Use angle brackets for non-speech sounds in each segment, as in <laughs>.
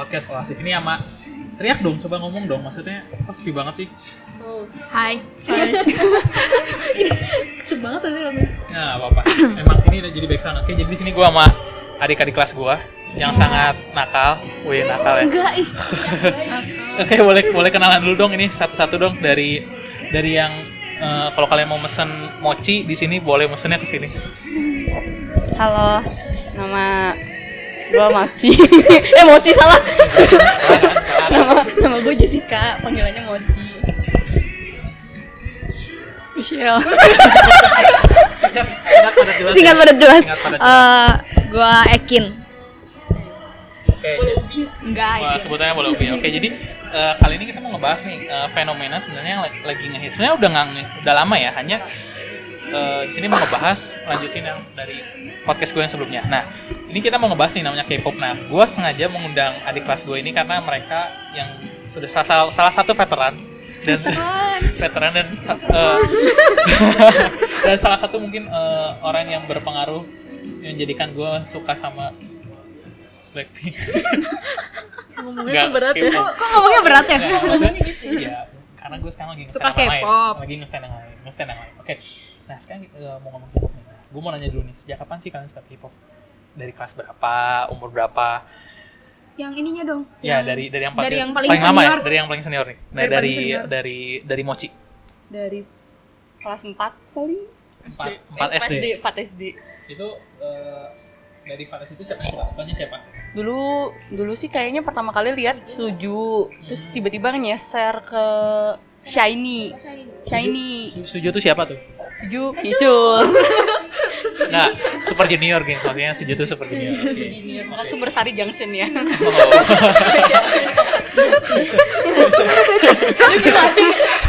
podcast Oasis ini sama teriak dong, coba ngomong dong. Maksudnya kok sepi banget sih? Oh. Hai. <laughs> Cepet banget sih lagu. Ya nggak apa-apa. Emang ini udah jadi background. Oke, jadi di sini gua sama adik-adik kelas gua yang sangat nakal. Wih, nakal ya. Enggak ih. <laughs> Oke, boleh boleh kenalan dulu dong ini satu-satu dong dari dari yang eh, kalau kalian mau mesen mochi di sini boleh mesennya ke sini. Halo, nama gua Maci. <laughs> eh Mochi salah. <laughs> nama nama gue Jessica, panggilannya Mochi. Michelle. Singkat pada jelas. Singkat ya? Singkat pada jelas. Eh, gua Ekin. Oke, Enggak, Wah, Ekin. sebutannya boleh Ubi. Oke, jadi eh, kali ini kita mau ngebahas nih eh, fenomena sebenarnya yang lagi, ngehits. Sebenarnya udah nggak udah lama ya, hanya eh, di sini mau ngebahas lanjutin yang dari podcast gue yang sebelumnya. Nah, ini kita mau ngebahas nih namanya K-pop. Nah, gue sengaja mengundang adik kelas gue ini karena mereka yang sudah salah, salah satu veteran dan veteran <laughs> dan eh, <laughs> dan salah satu mungkin eh, orang yang berpengaruh yang menjadikan gue suka sama Blackpink. <laughs> Ngomongnya seberat ya. K-pop. Kok ngomongnya berat ya? Nggak, maksudnya iya karena gue sekarang lagi nge-stand yang lain lagi nge-stand yang lain nge-stand yang lain oke nah sekarang kita eh, mau ngomong K-pop nih? Nah, gue mau nanya dulu nih sejak kapan sih kalian suka K-pop? Dari kelas berapa umur berapa? Yang ininya dong. ya yang- dari dari yang, dari yang paling lama ya? senior. dari yang paling senior nih. Nah Dari dari paling senior. dari dari Mochi. Dari kelas 4 paling. empat Eh, empat SD 4 SD. itu eh, dari empat SD itu siapa yang suka? Sukanya siapa? Dulu dulu sih kayaknya pertama kali lihat Suju, terus tiba-tiba nyeser ke Shiny. Shiny. Su- Suju tuh siapa tuh Suju, Hicul. <laughs> Nggak, Super Junior gengs maksudnya Suju tuh Super Junior Ini bukan Sumber Sari Junction ya. <laughs>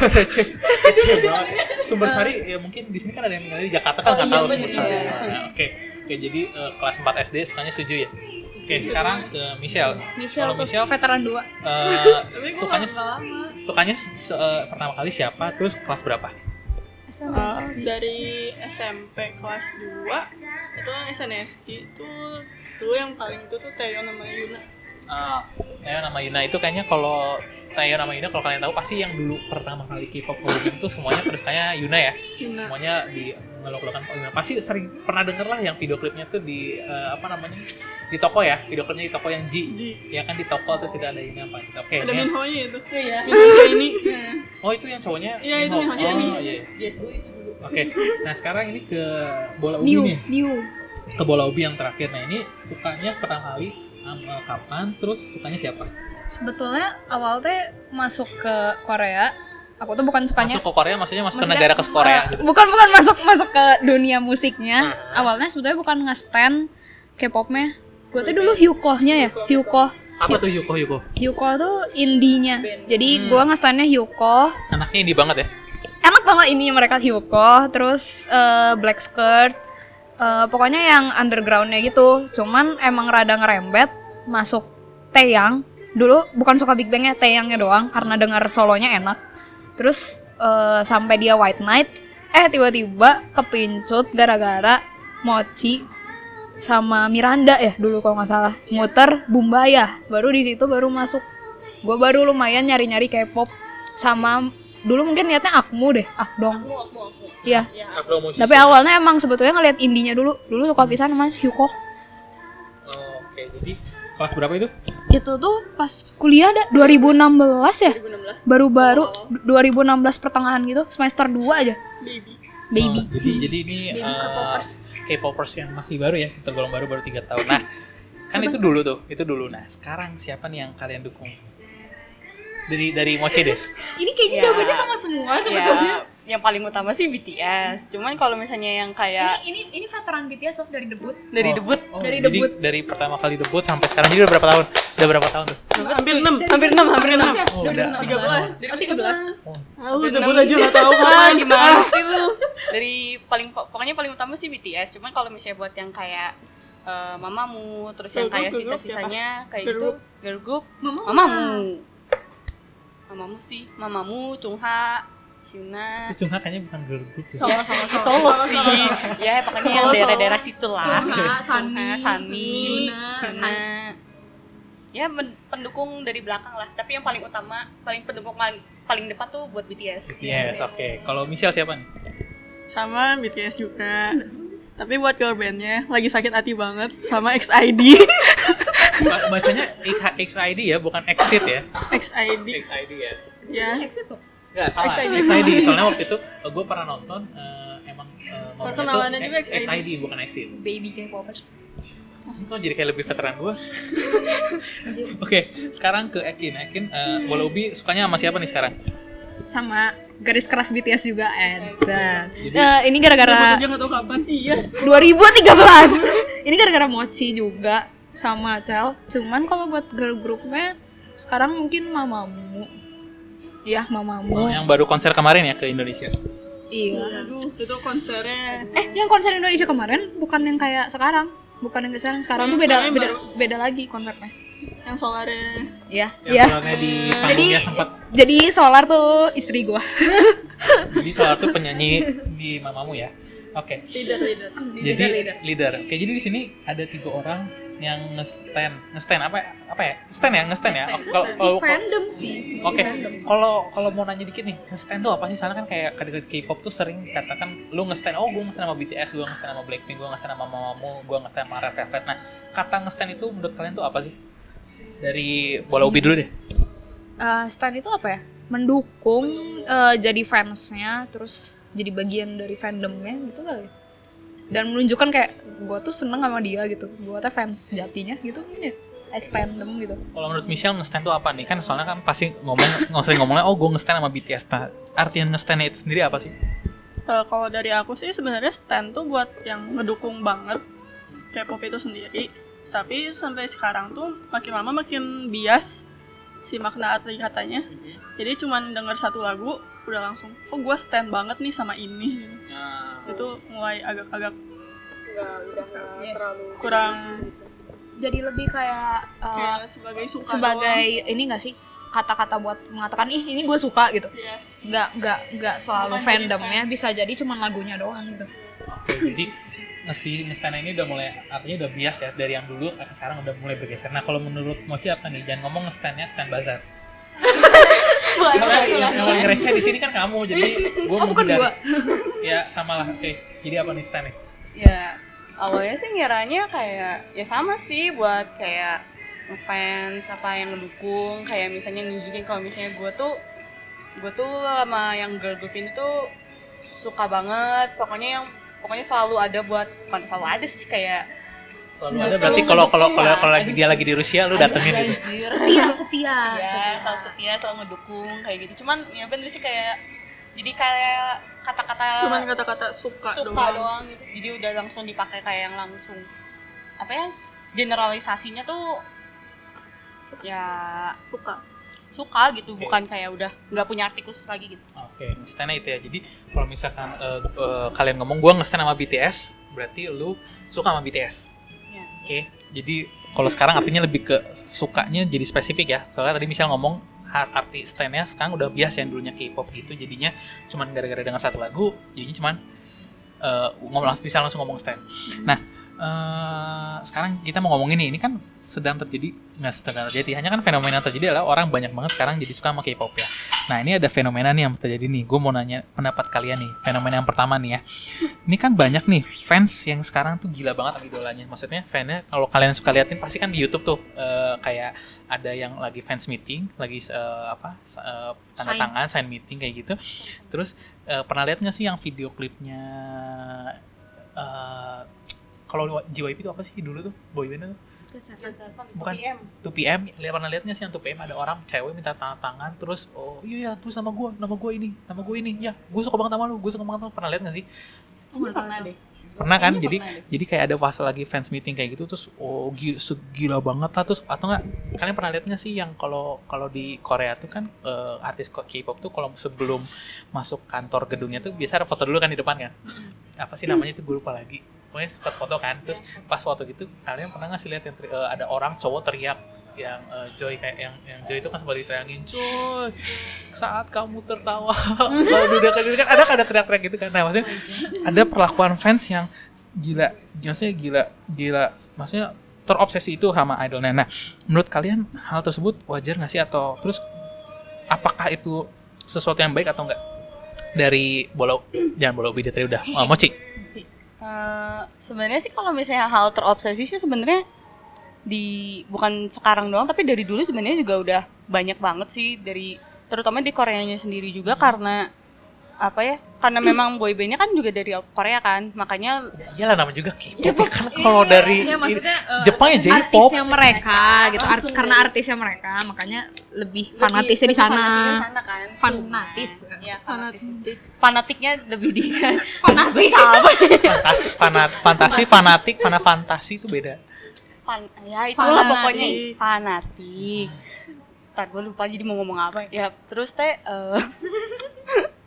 Banget. Sumber Sari ya mungkin di sini kan ada yang tinggal di Jakarta kan Oh, nggak iya, tahu bener, Sumber Sari. iya. Nah, Oke, oke jadi eh, kelas 4 SD sukanya setuju ya. Oke, sekarang ke Michelle. Michelle Kalau tuh Michelle veteran 2. eh, <laughs> sukanya sukanya se- eh, pertama kali siapa terus kelas berapa? Uh, dari SMP kelas 2 itu kan SNSD itu dulu yang paling itu tuh Teo namanya Yuna Ah, Tayo nama Yuna itu kayaknya kalau Tayo nama Yuna kalau kalian tahu pasti yang dulu pertama kali K-pop booming itu semuanya terusnya Yuna ya. Yuna. Semuanya di ngelok-lokan Yuna. Pasti sering pernah denger lah yang video klipnya tuh di eh, apa namanya? di toko ya, video klipnya di toko yang G. Ji Ya kan di toko terus tidak ada ini apa. Oke, ada ini- Minho nya itu Oh iya. Minho ini Oh, itu yang cowoknya. Iya, itu Minho. yang cowoknya Oh, iya. Yes, itu dulu. Oke. Nah, sekarang ini ke bola ubi New, nih. new. Ke bola ubi yang terakhir. Nah, ini sukanya pertama kali um, kapan terus sukanya siapa? Sebetulnya awal teh masuk ke Korea. Aku tuh bukan sukanya Masuk ke Korea maksudnya masuk ke Maksudnya, negara ke Korea eh, gitu. Bukan bukan masuk masuk ke dunia musiknya. Hmm. Awalnya sebetulnya bukan nge-stand K-popnya. Gue tuh dulu Hyukoh-nya ya, Hyukoh. Apa tuh Yuko Yuko? Hyukoh tuh indinya. Jadi Hmm. gua nge-standnya Hyukoh. Anaknya indie banget ya. Enak banget ini mereka Hyukoh, terus eh, Black Skirt. eh, pokoknya yang undergroundnya gitu. Cuman emang rada ngerembet masuk Taeyang. Dulu bukan suka Big Bang ya, Taeyangnya doang karena dengar solonya enak. Terus eh, sampai dia White Knight, eh tiba-tiba kepincut gara-gara Mochi sama Miranda ya dulu kalau nggak salah. Muter Bumbaya baru di situ baru masuk. Gue baru lumayan nyari-nyari K-pop sama dulu mungkin niatnya Akmu deh Akdong. Iya. Tapi awalnya emang sebetulnya ngeliat indinya dulu. Dulu suka pisan sama Hyukoh Oh, kelas berapa itu? itu tuh pas kuliah ada 2016 ya 2016 baru-baru 2016 pertengahan gitu semester 2 aja baby baby Oh, jadi jadi ini Baby eh, K-popers. Yang masih baru ya, tergolong baru baru tiga tahun. Nah, kan itu dulu tuh, itu dulu. Nah, sekarang siapa nih yang kalian dukung? Dari dari Mochi deh. ini kayaknya Ya. jawabannya sama semua sebetulnya Ya, yang paling utama sih BTS. Cuman kalau misalnya yang kayak ini ini ini veteran BTS sob dari debut dari Oh. debut Oh, Dari jadi debut. dari pertama kali debut sampai sekarang jadi udah berapa tahun? Udah berapa tahun tuh? hampir 6 hampir 6, hampir 6. Oh, udah. 2016 oh 13 ah, lu debut aja gak tau Ah, kapan gimana sih lu? Dari paling pokoknya paling utama sih BTS. Cuman kalau misalnya buat yang kayak eh, mamamu, terus yang kayak sisa-sisanya kayak gitu, group. girl group, mama mamamu. Mamamu sih, mamamu, Chungha, Hyuna. Itu kayaknya bukan girl group ya. Solo, solo, ya, <laughs> solo. solo sih. Ya, pokoknya yang daerah-daerah situ lah. Sunny, Sunny, Hyuna, Hyuna. ya pendukung dari belakang lah tapi yang paling utama paling pendukung paling, paling depan tuh buat BTS Yes, oke. Kalau Michelle siapa nih? Sama BTS juga. Tapi buat girl bandnya lagi sakit hati banget sama XID. <laughs> Ba- Bacanya XID ya, bukan Exit ya. XID. XID ya. Ya. Exit tuh. Enggak, salah. XID. XID. Soalnya waktu itu gue pernah nonton eh, emang eh, ngomongnya Perkenalannya juga XID. XID bukan Exit. Baby K-popers. Kok jadi kayak lebih veteran gue? <laughs> Oke, sekarang ke Ekin. Ekin, uh, Wallaby sukanya sama siapa nih sekarang? Sama garis keras BTS juga ada. Jadi- Eh, ini gara-gara tahu kapan. Iya. <laughs> 2013. <laughs> ini gara-gara Mochi juga sama Cel. Cuman kalau buat girl groupnya sekarang mungkin Mamamu. Iya, Mamamu. Oh, yang baru konser kemarin ya ke Indonesia. Iya. Aduh, itu konsernya. Eh, yang konser Indonesia kemarin bukan yang kayak sekarang. Bukan yang sekarang. Sekarang Yang tuh beda beda baru. beda lagi konsepnya. Yang solarnya. Iya, Yang iya. soalnya di Jadi panggungnya sempat jadi Solar tuh istri gua. <laughs> jadi soal tuh penyanyi di mamamu ya. Oke. Leader, leader. Jadi leader. Oke, jadi di sini ada tiga orang yang nge-stand, nge-stand apa ya? apa ya? Stand ya, nge-stand ya. Kalau kalau fandom sih. Oke, kalau kalau mau nanya dikit nih, nge-stand tuh apa sih? Soalnya kan kayak kadang K-pop tuh sering dikatakan lu nge-stand, oh gue nge-stand sama BTS, gue nge-stand sama Blackpink, gue nge-stand sama Mamamoo, gue nge-stand sama Red Velvet. Nah, kata nge-stand itu menurut kalian tuh apa sih? Dari bola ubi dulu deh. Eh, stand itu apa ya? Mendukung eh, jadi fansnya, terus jadi bagian dari fandomnya gitu kali. Dan menunjukkan kayak gue tuh seneng sama dia gitu. Gue tuh fans jatinya gitu mungkin ya. As fandom gitu. Kalau menurut Michelle nge-stand tuh apa nih? Kan soalnya kan pasti ngomong nggak <laughs> sering ngomongnya, oh gue nge-stand sama BTS. Nah, artian nge-standnya itu sendiri apa sih? Eh, kalau dari aku sih sebenarnya stand tuh buat yang ngedukung banget K-pop itu sendiri. Tapi sampai sekarang tuh makin lama makin bias si makna arti katanya. Jadi cuman denger satu lagu udah langsung, oh gue stand banget nih sama ini. Itu mulai agak-agak Yes. kurang Jadi lebih kayak eh, kayak sebagai suka sebagai ini gak sih kata-kata buat mengatakan ih ini gue suka gitu. Iya. Nggak nggak nggak selalu Bukan fandomnya bisa jadi cuman lagunya doang gitu. Oke, jadi si nge-stand ini udah mulai artinya udah bias ya dari yang dulu ke sekarang udah mulai bergeser. Nah, kalau menurut Mochi apa nih? Jangan ngomong nge-standnya stand bazar. <laughs> Soalnya yang, paling receh di sini kan kamu, jadi gue Oh, bukan gua. Ya sama lah. Oke, jadi apa nih stand nih? ya awalnya sih ngiranya kayak ya sama sih buat kayak ngefans apa yang ngedukung kayak misalnya nunjukin kalau misalnya gue tuh gue tuh sama yang girl group ini tuh suka banget pokoknya yang pokoknya selalu ada buat bukan selalu ada sih kayak Selalu ada selalu berarti kalau kalau ngedukung kalau kalau lagi dia lagi di Rusia lu datengin gitu. Setia, setia. setia selalu setia selalu ngedukung kayak gitu cuman ya bener sih kayak jadi kayak kata-kata Cuman kata-kata suka, suka doang. doang gitu jadi udah langsung dipakai kayak yang langsung apa ya generalisasinya tuh ya Suka. suka gitu Oke. bukan kayak udah nggak punya arti khusus lagi gitu Oke, nge-standnya itu ya. Jadi kalau misalkan eh, eh, kalian ngomong gua nge-stand sama BTS, berarti lu suka sama BTS. Ya Oke, jadi kalau sekarang artinya lebih ke sukanya jadi spesifik ya. Soalnya tadi misal ngomong arti standnya sekarang udah biasa yang dulunya K-pop gitu, jadinya cuman gara-gara dengar satu lagu, jadinya cuman eh, ngomong langsung bisa langsung ngomong stand. Nah, eh, sekarang kita mau ngomongin nih, ini kan sedang terjadi nggak sedang terjadi, hanya kan fenomena yang terjadi adalah orang banyak banget sekarang jadi suka sama K-pop ya. Nah ini ada fenomena nih yang terjadi nih. Gue mau nanya pendapat kalian nih. Fenomena yang pertama nih ya. Ini kan banyak nih fans yang sekarang tuh gila banget sama idolanya. Maksudnya fansnya kalau kalian suka liatin pasti kan di YouTube tuh eh, kayak ada yang lagi fans meeting, lagi eh, apa eh, tanda Sign. tangan sign meeting kayak gitu. Terus eh, pernah lihat nggak sih yang video klipnya? Kalau JYP itu apa sih dulu tuh? Boyband tuh? Bukan. 2PM lihat pernah lihatnya sih yang 2PM ada orang cewek minta tanda tangan terus oh iya ya terus nama gue nama gue ini nama gue ini. Ya gue suka banget sama lu gue suka banget sama lu. Pernah lihat gak sih? Pernah deh. Pernah kan? Kayaknya jadi pernah jadi kayak ada fase lagi fans meeting kayak gitu terus oh gila, gila banget lah. Terus atau enggak kalian pernah lihat nggak sih yang kalau kalau di Korea tuh kan eh, artis K-pop tuh kalau sebelum masuk kantor gedungnya tuh biasa ada foto dulu kan di depan kan? Apa sih namanya itu gue lupa lagi pokoknya sempat foto kan terus pas foto gitu kalian pernah nggak sih lihat yang teri- eh, ada orang cowok teriak yang eh, Joy kayak yang yang Joy itu kan sempat diteriakin Joy saat kamu tertawa lalu dia kan kan ada kan ada teriak-teriak gitu kan nah maksudnya ada perlakuan fans yang gila maksudnya gila gila maksudnya terobsesi itu sama idolnya. Nah, menurut kalian hal tersebut wajar nggak sih atau terus apakah itu sesuatu yang baik atau enggak? Dari bola jangan bola ubi dia tadi udah. Oh, mochi. Eh, sebenarnya sih kalau misalnya hal terobsesi sih sebenarnya di bukan sekarang doang tapi dari dulu sebenarnya juga udah banyak banget sih dari terutama di Koreanya sendiri juga karena apa ya karena memang boybandnya kan juga dari Korea kan makanya Iyalah nama juga K-pop kan kalau dari ya maksudnya eh, Jepang ya J-pop. artisnya mereka gitu Art- karena artisnya mereka makanya lebih fanatisnya di sana fanatisnya di sana kan fanatis ya fanatis fanatiknya lebih di <laughs> fanasi Fantasi, fanat, fantasi, fanatik, fana fantasi itu beda. Fan, ya itulah Fanatik. pokoknya fanatik. Ntar gue lupa jadi mau ngomong apa. Ya terus teh eh <laughs>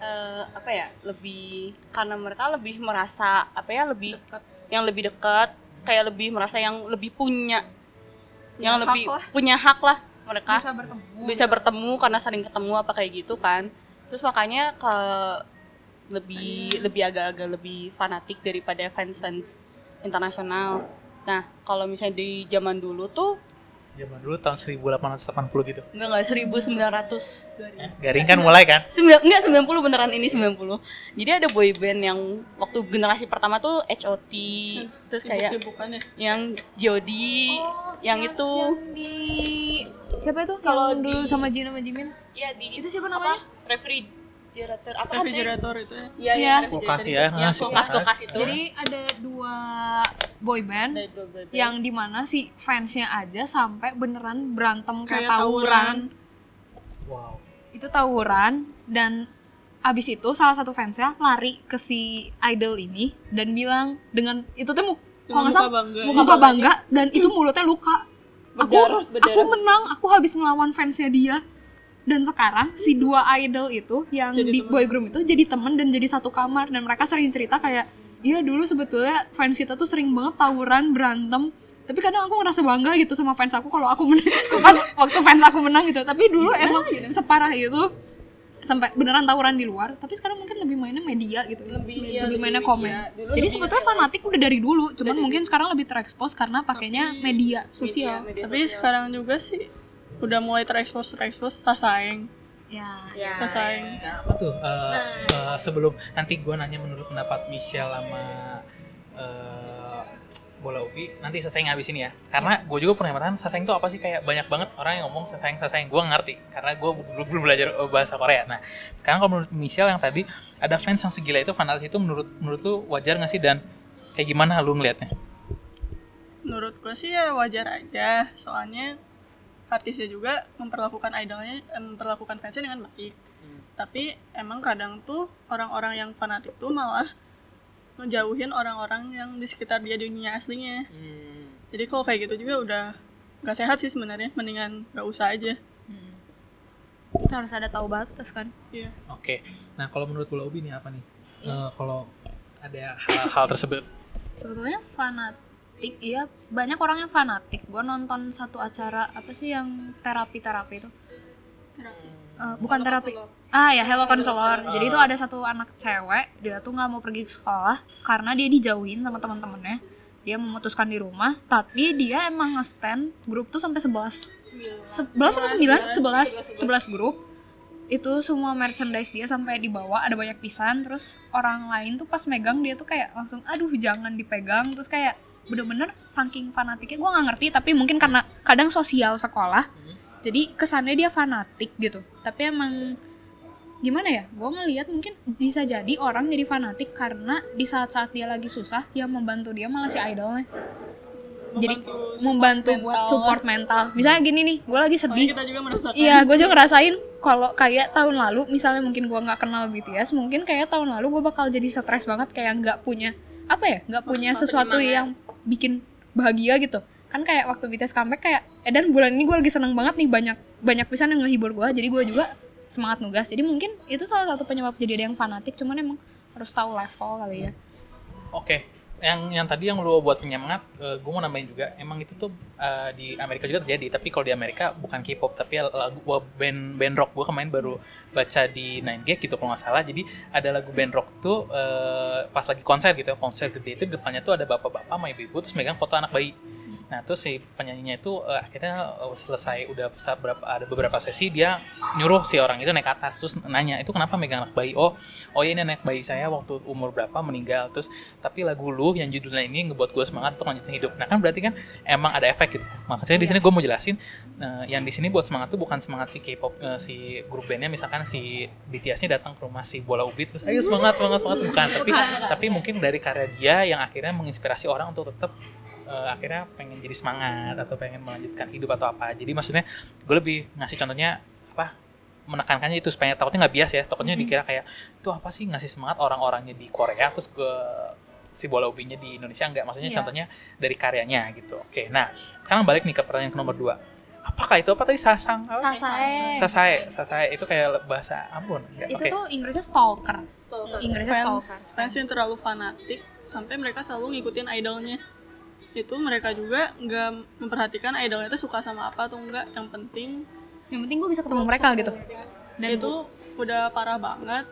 eh, apa ya lebih karena mereka lebih merasa apa ya lebih yang lebih dekat kayak lebih merasa yang lebih punya yang hak lebih lah. punya hak lah mereka. Bisa bertemu bisa bertemu karena sering ketemu apa kayak gitu kan. Terus makanya ke lebih lebih agak-agak lebih fanatik daripada fans-fans internasional. Nah kalau misalnya di zaman dulu tuh Zaman dulu tahun 1880 gitu. enggak enggak 1900 Garing kan mulai kan? Sembilan, enggak 90 beneran ini 90 jadi ada boy band yang waktu generasi pertama tuh HOT terus kayak yang Jody yang, itu. Oh, yang di siapa itu? Kalau dulu sama Jin sama Jimin? Ya di itu siapa namanya refrigerator apa refrigerator itu ya Iya, Iya. Kulkas ya, ngasih kulkas kulkas. kulkas itu. jadi ada dua boy band Ada dua boy band. yang di mana si fansnya aja sampai beneran berantem kayak, Kayak tawuran. Wow. itu tawuran dan abis itu salah satu fansnya lari ke si idol ini dan bilang dengan itu tuh mu- kalau nggak muka salah bangga. muka bangga dan itu mulutnya luka aku Berdarah, berdarah. aku menang aku habis ngelawan fansnya dia dan sekarang si dua idol itu yang Jadi di temen. boy group itu jadi temen dan jadi satu kamar. Dan mereka sering cerita kayak iya dulu sebetulnya fans kita tuh sering banget tawuran berantem. Tapi kadang aku ngerasa bangga gitu sama fans aku kalau aku menang <laughs> pas waktu fans aku menang gitu. Tapi dulu emang separah itu sampai beneran tawuran di luar. Tapi sekarang mungkin lebih mainnya media gitu lebih, iya, lebih mainnya media. komen. Dulu jadi lebih sebetulnya fanatik udah dari dulu cuman mungkin sekarang lebih terekspos karena pakainya media sosial. Media tapi sosial. sekarang juga sih udah mulai terekspos terekspos sasaeng. Ya ya, sasaeng. Apa tuh? eh, se- eh, sebelum nanti gue nanya menurut pendapat Michelle sama eh, bola ubi nanti sasaeng habis ini ya. Karena gue juga pernah merasakan sasaeng itu apa sih? Kayak banyak banget orang yang ngomong sasaeng sasaeng. Gue ngerti karena gue belum belum belajar bahasa Korea. Nah sekarang kalau menurut Michelle yang tadi ada fans yang segila itu fanatis itu menurut menurut lu wajar nggak sih? Dan kayak gimana lu ngelihatnya menurut gue sih ya wajar aja. Soalnya artisnya juga memperlakukan idolnya eh, memperlakukan fansnya dengan baik. Tapi emang kadang tuh orang-orang yang fanatik tuh malah ngejauhin orang-orang yang di sekitar dia di dunia aslinya. Jadi kalau kayak gitu juga udah gak sehat sih sebenarnya mendingan gak usah aja. Kita harus ada tahu batas kan? Iya. Oke. Nah kalau menurut bola ubi nih apa nih? Eh, kalau ada hal-hal tersebut. Sebetulnya fanatik iya banyak orang yang fanatik. Gue nonton satu acara apa sih yang terapi terapi itu? Eh, bukan terapi. Ah ya hello counselor jadi itu ada satu anak cewek dia tuh nggak mau pergi ke sekolah karena dia dijauhin sama teman-temannya. Dia memutuskan di rumah tapi dia emang nge-stand grup tuh sampai 11 11 sampai 9 11 11 grup. Itu semua merchandise dia sampai dibawa ada banyak pisan. Terus orang lain tuh pas megang dia tuh kayak langsung aduh jangan dipegang. Terus kayak bener-bener saking fanatiknya gue nggak ngerti tapi mungkin karena kadang sosial sekolah jadi kesannya dia fanatik gitu. Tapi emang gimana ya gue ngelihat mungkin bisa jadi orang jadi fanatik karena di saat-saat dia lagi susah yang membantu dia malah si idolnya. Jadi Membantu membantu support buat mental. support mental. Misalnya gini nih gue lagi sedih. kita juga merasakan Iya, gue juga ngerasain kalau kayak tahun lalu, misalnya mungkin gue nggak kenal BTS, mungkin kayak tahun lalu gue bakal jadi stres banget kayak nggak punya apa ya, nggak punya sesuatu yang bikin bahagia gitu. Kan kayak waktu BTS comeback kayak, eh dan bulan ini gue lagi seneng banget nih banyak banyak pisan yang ngehibur gue, jadi gue juga semangat nugas. Jadi mungkin itu salah satu penyebab jadi ada yang fanatik, cuman emang harus tahu level kali ya. Oke, yang yang tadi yang lu buat penyemangat, gue mau nambahin juga. Emang itu tuh eh, di Amerika juga terjadi. Tapi kalau di Amerika bukan K-pop, tapi lagu band band rock. Gue kemarin baru baca di 9gag gitu kalau nggak salah. Jadi ada lagu band rock tuh eh, pas lagi konser gitu, konser gede itu depannya tuh ada bapak-bapak sama ibu-ibu terus megang foto anak bayi. Nah terus si penyanyinya itu eh, akhirnya eh, selesai udah berapa ada beberapa sesi dia nyuruh si orang itu naik ke atas terus nanya itu kenapa megang anak bayi? Oh oh ini anak bayi saya waktu umur berapa meninggal. Terus tapi lagu lu yang judulnya ini ngebuat gue semangat untuk lanjutin hidup. Nah kan berarti kan emang ada efek gitu. Makanya di sini gue mau jelasin eh, yang di sini buat semangat tuh bukan semangat si K-pop eh, si grup bandnya misalkan si BTS-nya datang ke rumah si bola ubi terus ayo semangat semangat semangat. Bukan tapi tapi mungkin dari karya dia yang akhirnya menginspirasi orang untuk tetap eh, akhirnya pengen jadi semangat atau pengen melanjutkan hidup atau apa. Jadi maksudnya gue lebih ngasih contohnya apa menekankannya itu supaya takutnya nggak bias ya. Takutnya dikira kayak itu apa sih ngasih semangat orang-orangnya di Korea terus ke si bola ubinya di Indonesia? Enggak maksudnya Iya. contohnya dari karyanya gitu. Oke nah sekarang balik nih ke pertanyaan ke nomor dua. Apakah itu apa tadi? Sasang? Apa? Sasae. sasae sasae itu kayak bahasa Ambon. Enggak Itu oke. tuh Inggrisnya stalker. Inggrisnya stalker. fans fans yang terlalu fanatik sampai mereka selalu ngikutin idolnya itu mereka juga nggak memperhatikan idolnya itu suka sama apa atau enggak yang penting Yang penting gue bisa ketemu mereka gitu. Dan itu udah parah banget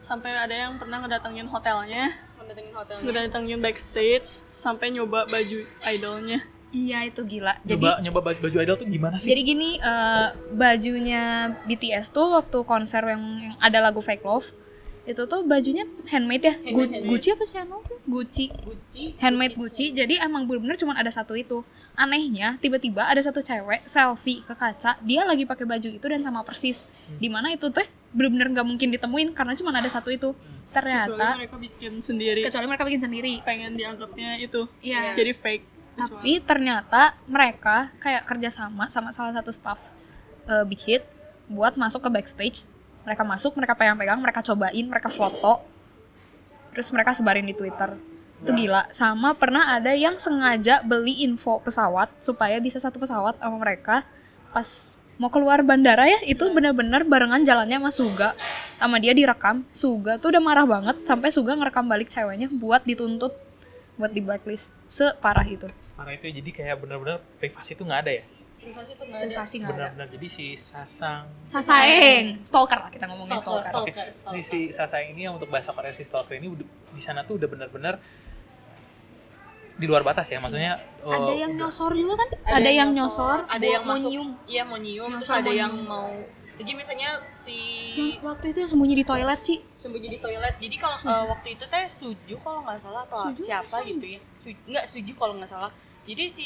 sampai ada yang pernah ngedatengin hotelnya Mendatengin hotelnya. ngedatengin backstage sampai nyoba baju idolnya Iya itu gila. Jadi nyoba nyoba baju, baju idol tuh gimana sih Jadi gini, eh, bajunya BTS tuh waktu konser yang, yang ada lagu Fake Love itu tuh bajunya handmade ya, Gu- Handmade, handmade. Gucci apa Chanel sih? Gucci, Gucci. handmade Gucci. Jadi emang bener-bener cuma ada satu itu. Anehnya, tiba-tiba ada satu cewek selfie ke kaca, dia lagi pakai baju itu dan sama persis. Di mana itu teh bener-bener nggak mungkin ditemuin karena cuma ada satu itu. kecuali Ternyata, mereka bikin sendiri kecuali mereka bikin sendiri. pengen dianggapnya itu Iya. jadi fake Tapi ternyata mereka kayak kerjasama sama salah satu staff eh, Big Hit buat masuk ke backstage. Mereka masuk, mereka pegang-pegang, mereka cobain, mereka foto. Terus mereka sebarin di Twitter. Itu gila. Sama pernah ada yang sengaja beli info pesawat supaya bisa satu pesawat sama mereka pas mau keluar bandara ya itu bener-bener barengan jalannya sama Suga sama dia direkam Suga tuh udah marah banget sampai Suga ngerekam balik ceweknya buat dituntut buat di blacklist separah itu parah itu ya, jadi kayak bener-bener privasi tuh nggak ada ya Privasi tuh nggak ada. privasi nggak ada benar-benar jadi si sasang sasaeng stalker lah kita ngomongin Stalker. stalker Oke, si, si Sasang ini yang untuk bahasa Korea si stalker ini di sana tuh udah benar-benar di luar batas ya, maksudnya ada oh, yang udah- nyosor juga kan ada, yang nyosor ada mau- yang mau nyium Iya mau nyium, terus ada yang mau. Jadi misalnya si yang waktu itu yang sembunyi di toilet Ci sembunyi di toilet. Jadi kalau eh, waktu itu teh Suju kalau nggak salah atau Suju siapa masa gitu ya. Su, nggak Suju kalau nggak salah. Jadi si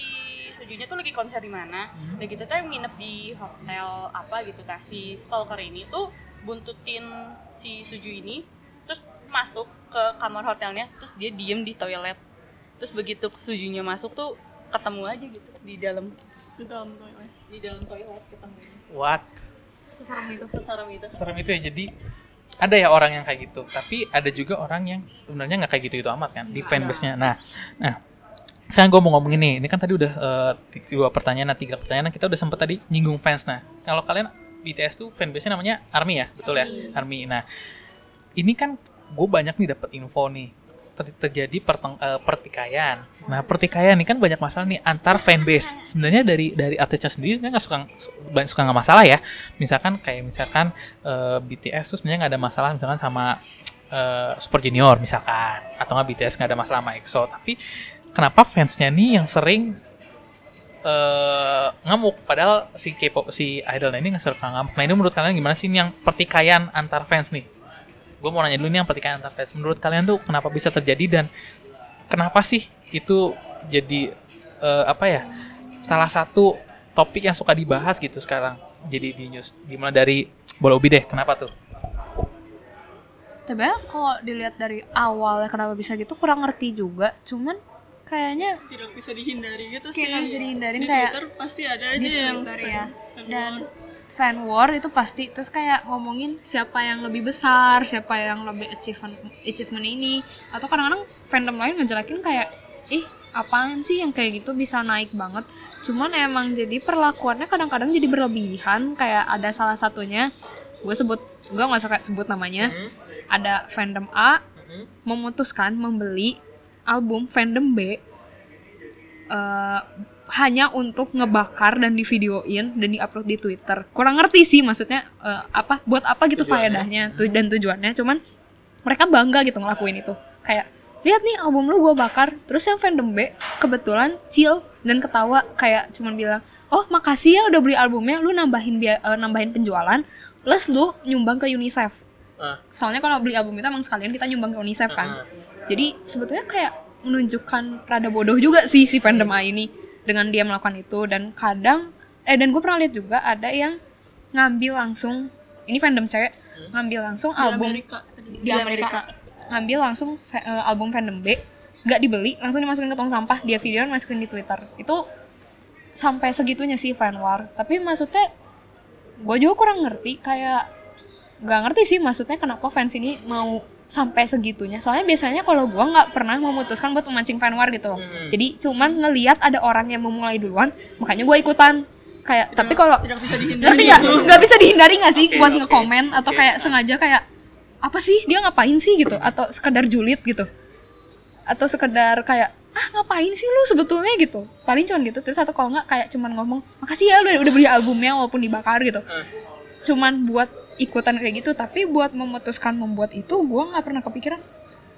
Sujunya tuh lagi konser di mana? Hmm. Dan gitu teh nginep di hotel apa gitu tah. Si stalker ini tuh buntutin si Suju ini terus masuk ke kamar hotelnya terus dia diem di toilet. Terus begitu Sujunya masuk tuh ketemu aja gitu di dalam di dalam toilet di dalam toilet ketemunya. what seserem itu. Seserem itu. serem itu ya jadi ada ya orang yang kayak gitu tapi ada juga orang yang sebenarnya nggak kayak gitu itu amat kan di fanbase-nya. Nah nah sekarang gue mau ngomongin nih ini kan tadi udah eh, ti- dua pertanyaan nah tiga pertanyaan nah, kita udah sempet tadi nyinggung fans. Nah kalau kalian BTS tuh fanbase-nya namanya ARMY ya betul ya? ARMY. Nah ini kan gue banyak nih dapat info nih ter- terjadi perteng- eh, pertikaian. Nah pertikaian ini kan banyak masalah nih antar fanbase. Sebenarnya dari dari artisnya sendiri sebenarnya nggak suka banyak suka nggak masalah ya. Misalkan kayak misalkan eh, BTS tuh sebenarnya nggak ada masalah misalkan sama eh, Super Junior misalkan atau nggak BTS nggak ada masalah sama EXO. Tapi kenapa fansnya nih yang sering eh, ngamuk padahal si K-pop si idolnya ini nggak suka ngamuk. Nah ini menurut kalian gimana sih ini yang pertikaian antar fans nih? Gue mau nanya dulu nih yang pertikaian antar fans. Menurut kalian tuh kenapa bisa terjadi dan kenapa sih itu jadi eh, apa ya salah satu topik yang suka dibahas gitu sekarang jadi di news? Gimana dari bola ubi deh kenapa tuh? Tapi kalau dilihat dari awal kenapa bisa gitu kurang ngerti juga. Cuman kayaknya tidak bisa dihindari gitu Kayak sih. nggak bisa dihindarin, di kayak Twitter pasti ada aja di yang Twitter ya. dan. Fan war itu pasti terus kayak ngomongin siapa yang lebih besar siapa yang lebih achievement achievement ini. Atau kadang-kadang fandom lain ngejelekin kayak ih apaan sih yang kayak gitu bisa naik banget? Cuman emang jadi perlakuannya kadang-kadang jadi berlebihan. Kayak ada salah satunya gue sebut gue nggak suka sebut namanya. Ada fandom A memutuskan membeli album fandom B eh, hanya untuk ngebakar dan divideoin dan diupload di Twitter. Kurang ngerti sih maksudnya eh, apa buat apa gitu Tujuannya. faedahnya tu- dan tujuannya. Cuman mereka bangga gitu ngelakuin itu. Kayak lihat nih album lu gue bakar. Terus yang fandom B kebetulan chill dan ketawa kayak cuman bilang oh makasih ya udah beli albumnya lu nambahin eh, nambahin penjualan plus lu nyumbang ke UNICEF Ah. soalnya kalau beli album itu emang sekalian kita nyumbang ke UNICEF kan jadi sebetulnya kayak menunjukkan rada bodoh juga sih si fandom A ini dengan dia melakukan itu. Dan kadang eh dan gue pernah lihat juga ada yang ngambil langsung ini fandom cewek ngambil langsung Di album Amerika. di Amerika. Ngambil langsung eh, album fandom B nggak dibeli langsung dimasukin ke tong sampah dia videoin masukin di Twitter. Itu sampai segitunya sih fan war. Tapi maksudnya gue juga kurang ngerti kayak nggak ngerti sih maksudnya kenapa fans ini mau sampai segitunya. Soalnya biasanya kalau gue nggak pernah memutuskan buat memancing fan war gitu loh. Jadi cuman ngelihat ada orang yang memulai duluan makanya gue ikutan. Kayak tapi kalau Tidak bisa dihindari. ngerti nggak nggak bisa dihindari nggak sih Oke, buat oke, ngekomen atau oke. kayak sengaja kayak apa sih? Dia ngapain sih? gitu. Atau sekedar julid gitu. Atau sekedar kayak ah ngapain sih lu sebetulnya? gitu. Paling cuman gitu. Terus atau kalau nggak kayak cuman ngomong makasih ya lu udah, udah beli albumnya walaupun dibakar gitu. Cuman buat ikutan kayak gitu tapi buat memutuskan membuat itu gua nggak pernah kepikiran.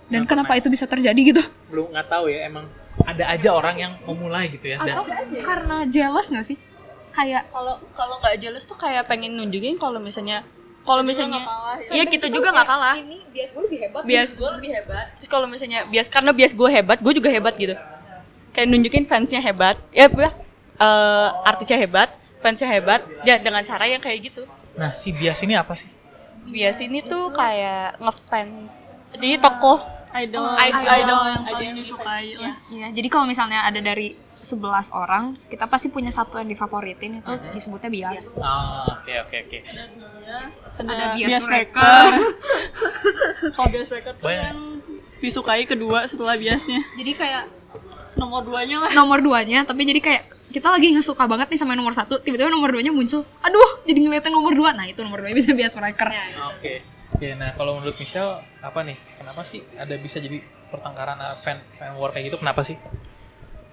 Dan Nggak kenapa pernah. itu bisa terjadi gitu? Belum nggak tahu ya emang ada aja orang yang memulai gitu ya dan atau karena jealous nggak sih? Kayak kalau kalau nggak jelas tuh kayak pengen nunjukin kalau misalnya kalau misalnya nggak kalah, iya kita juga nggak kalah. ini bias gue lebih hebat bias gue lebih hebat. Terus kalau misalnya bias karena bias gue hebat gue juga hebat gitu. Kayak nunjukin fansnya hebat ya eh, artisnya hebat fansnya hebat ya dengan cara yang kayak gitu nah si bias ini apa sih? Bias ini tuh kayak ngefans. Jadi tokoh. Idol, Idol. idol, yang Idol paling yang disukai. Lah. Iya, jadi kalau misalnya ada dari 11 orang, kita pasti punya satu yang difavoritin itu disebutnya bias. ah oke oke oke. Ada bias. Bias mereka. <laughs> Kalau bias maker tuh yang disukai kedua setelah biasnya. Jadi kayak Nomor duanya lah. nomor duanya, tapi jadi kayak kita lagi nggak suka banget nih sama nomor satu, tiba-tiba nomor duanya muncul. Aduh, jadi ngeliatin nomor dua. Nah itu nomor dua bisa bias mereka. oke. Oke nah kalau menurut Michelle apa nih? Kenapa sih ada bisa jadi pertengkaran uh, fan fan war kayak gitu? Kenapa sih?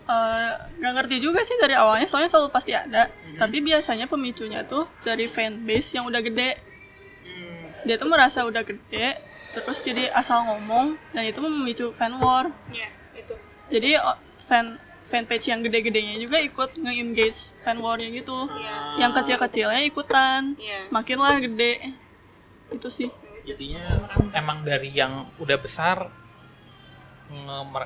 Eh, nggak ngerti juga sih dari awalnya. Soalnya selalu pasti ada. Tapi biasanya pemicunya tuh dari fanbase yang udah gede. Dia tuh merasa udah gede terus jadi asal ngomong dan itu memicu fan war. Iya, itu. jadi fan fanpage yang gede-gedenya juga ikut nge-engage fan warnya gitu. Yang kecil-kecilnya ikutan. Iya. makinlah gede. Itu sih. Jadinya emang dari yang udah besar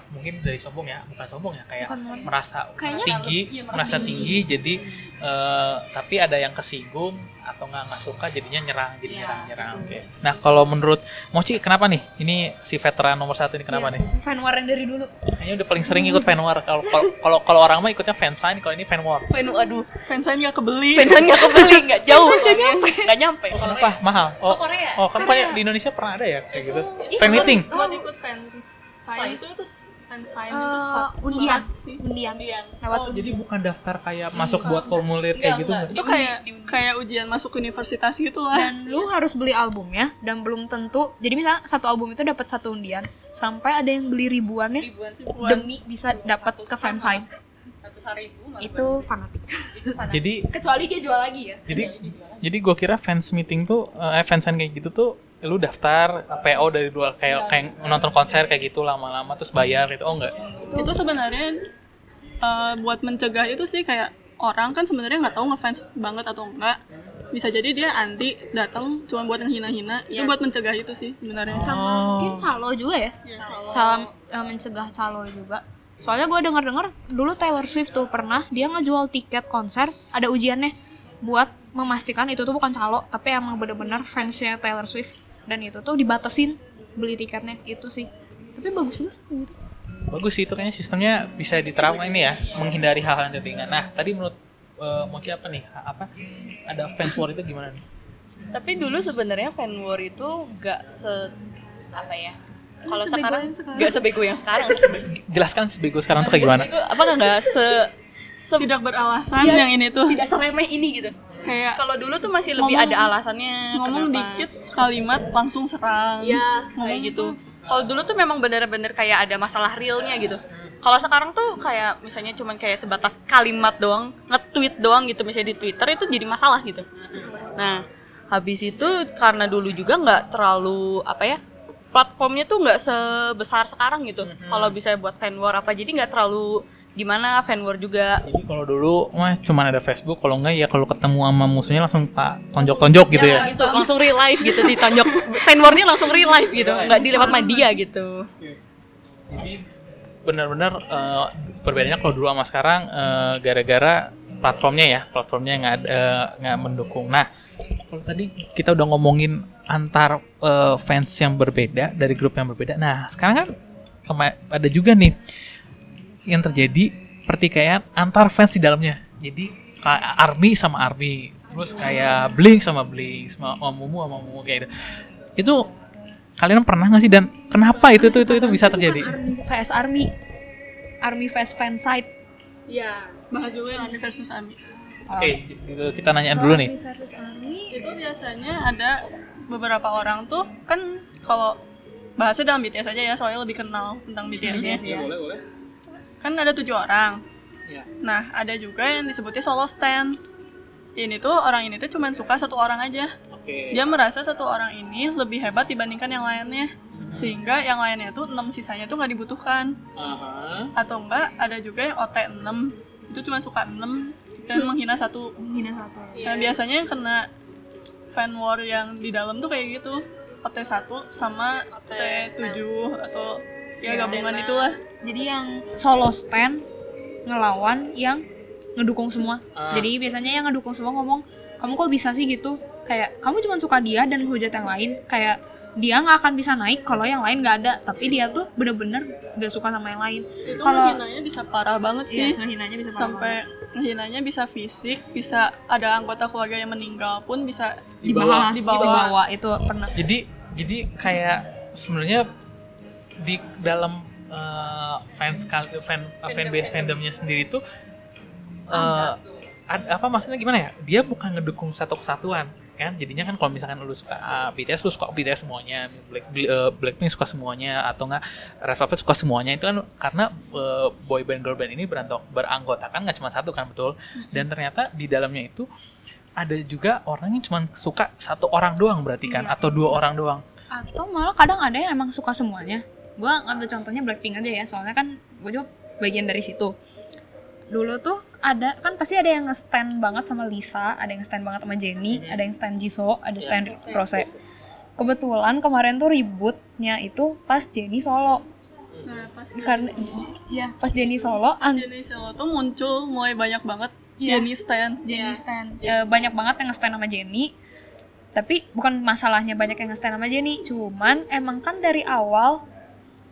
mungkin dari sombong ya bukan sombong ya kayak Bukan merasa. Kayaknya tinggi iya, merasa merasa tinggi. jadi eh, tapi ada yang kesinggung atau nggak nggak suka jadinya nyerang jadi Iya. nyerang nyerang oke. Nah kalau menurut Mochi kenapa nih? Ini si veteran nomor satu ini kenapa nih? Fan war yang dari dulu. kayaknya udah paling sering ikut fan war. Kalau kalau- kalau orang mah ikutnya fansign kalau ini fan war. Fan aduh fansign nggak kebeli. Fansan nggak kebeli <laughs> nggak jauh soalnya. nggak nyampe. Kenapa? Mahal. Oh Korea. oh kan kayak di Indonesia pernah ada ya kayak gitu. Fan meeting. buat ikut fansign itu itu fansign itu Eh, susah undian, susah sih. Undian, lewat Oh, jadi bukan daftar kayak masuk buat formulir kayak gitu itu kayak kayak ujian masuk universitas gitu lah. Dan lu harus beli albumnya dan belum tentu jadi misalnya satu album itu dapat satu undian sampai ada yang beli ribuan demi bisa dapat ke fansign ratusan ribu itu fanatik. Itu fanatik. jadi kecuali dia jual lagi ya. Jadi jadi gue kira fans meeting tuh eh fansign kayak gitu tuh lu daftar PO dari luar kayak kayak nonton konser kayak gitu lama-lama terus bayar gitu. Oh enggak? Itu sebenarnya eh, buat mencegah itu sih kayak orang kan sebenarnya nggak tahu ngefans banget atau enggak. Bisa jadi dia anti datang cuma buat menghina-hina. Itu buat mencegah itu sih sebenarnya. Sama mungkin calo juga ya? Ya, kalau- calo. Eh, mencegah calo juga. Soalnya gue dengar dulu Taylor Swift tuh pernah dia ngejual tiket konser ada ujiannya buat memastikan itu tuh bukan calo tapi emang bener-bener fansnya Taylor Swift. Dan itu tuh dibatasin beli tiketnya itu sih. Tapi bagus juga sih gitu. bagus sih itu kayaknya sistemnya bisa diterapkan ini ya menghindari hal-hal yang settingan nah tadi menurut eh, Mochi apa nih? Apa? Ada fans war itu gimana nih? Tapi dulu sebenarnya fan war itu nggak se apa ya? Kalau sebego sekarang yang sekarang. nggak sebego yang sekarang. Jelaskan sebego sekarang tuh kayak gimana? Apa nggak se tidak beralasan Iya. yang ini tuh. tidak seremeh ini gitu. Kayak kalau dulu tuh masih lebih Ngomong- ada alasannya ngomong kenapa. dikit kalimat langsung serang. Ya kayak gitu. Kalau dulu tuh memang bener-bener kayak ada masalah realnya gitu. Kalau sekarang tuh kayak misalnya cuman kayak sebatas kalimat doang nge-tweet doang gitu misalnya di Twitter itu jadi masalah gitu. Nah habis itu karena dulu juga nggak terlalu apa ya platformnya tuh nggak sebesar sekarang gitu. Kalau bisa buat fan war apa jadi nggak terlalu gimana fan war juga. Jadi kalau dulu mah cuma ada Facebook, kalau enggak ya kalau ketemu sama musuhnya langsung pak tonjok-tonjok gitu ya. itu langsung real life gitu ditonjok. <laughs> Fan warnya langsung real life gitu nggak dilewat media gitu. Jadi benar-benar eh, perbedaannya kalau dulu sama sekarang eh, gara-gara platformnya ya, platformnya nggak nggak mendukung. Nah, kalau tadi kita udah ngomongin antar eh, fans yang berbeda dari grup yang berbeda. Nah, sekarang kan ada juga nih yang terjadi pertikaian antar fans di dalamnya. Jadi kayak army sama army, terus kayak blink sama blink, sama, sama mumu sama mumu kayak gitu. Itu kalian pernah nggak sih dan kenapa itu itu itu, itu bisa terjadi? Army vs Army. Army vs fansite. Iya bahas juga yang Army versus Army Oke, gitu, kita nanyaan dulu nih. Army versus Army. itu biasanya ada beberapa orang tuh kan kalau bahasnya dalam BTS aja ya soalnya lebih kenal tentang BTS-nya ya. kan ada tujuh orang. Iya. nah ada juga yang disebutnya solo stand. Ini tuh orang ini tuh cuman suka satu orang aja. Oke. dia merasa satu orang ini lebih hebat dibandingkan yang lainnya. Sehingga yang lainnya tuh enam sisanya tuh nggak dibutuhkan. Atau enggak ada juga yang OT 6 itu cuma suka 6 dan menghina satu Menghina satu. Nah, biasanya yang kena fan war yang di dalam tuh kayak gitu. OT1 sama OT7 atau ya gabungan itulah. Jadi yang solo stand ngelawan yang ngedukung semua. Jadi biasanya yang ngedukung semua ngomong, kamu kok bisa sih gitu? Kayak kamu cuma suka dia dan hujat yang lain. Kayak dia nggak akan bisa naik kalau yang lain nggak ada. Tapi dia tuh bener-bener gak suka sama yang lain. Itu Kalau ngehinanya bisa parah banget sih. iya, bisa parah Sampai ngehinanya bisa fisik, bisa ada anggota keluarga yang meninggal pun bisa dibahas, dibawa. dibawa. itu pernah. Jadi jadi kayak sebenarnya di dalam eh, fans fan fan fandomnya sendiri tuh eh, ad- apa maksudnya gimana ya? Dia bukan ngedukung satu kesatuan kan? Jadinya kan kalau misalkan lu suka ah, BTS lu suka BTS semuanya Black eh, Blackpink suka semuanya atau enggak Red Velvet suka semuanya itu kan karena eh, boy band girl band ini berantok beranggotakan nggak cuma satu kan betul? Dan ternyata di dalamnya itu ada juga orang yang cuma suka satu orang doang berarti kan? Atau dua orang doang? Atau malah kadang ada yang emang suka semuanya. Gua ngambil contohnya Blackpink aja ya, soalnya kan gue juga bagian dari situ. Dulu tuh ada kan pasti ada yang nge-stand banget sama Lisa, ada yang stand banget sama Jennie, ada yang stand Jisoo, ada stand Rose. Kebetulan kemarin tuh ributnya itu pas Jennie solo. Nah, pas Karena ya pas Jennie solo, ang- Jenny Selo tuh muncul mulai banyak banget Iya. Jenny stand. Jennie stand Eh, banyak banget yang nge-stand sama Jennie tapi bukan masalahnya banyak yang nge-stand sama Jennie cuman emang kan dari awal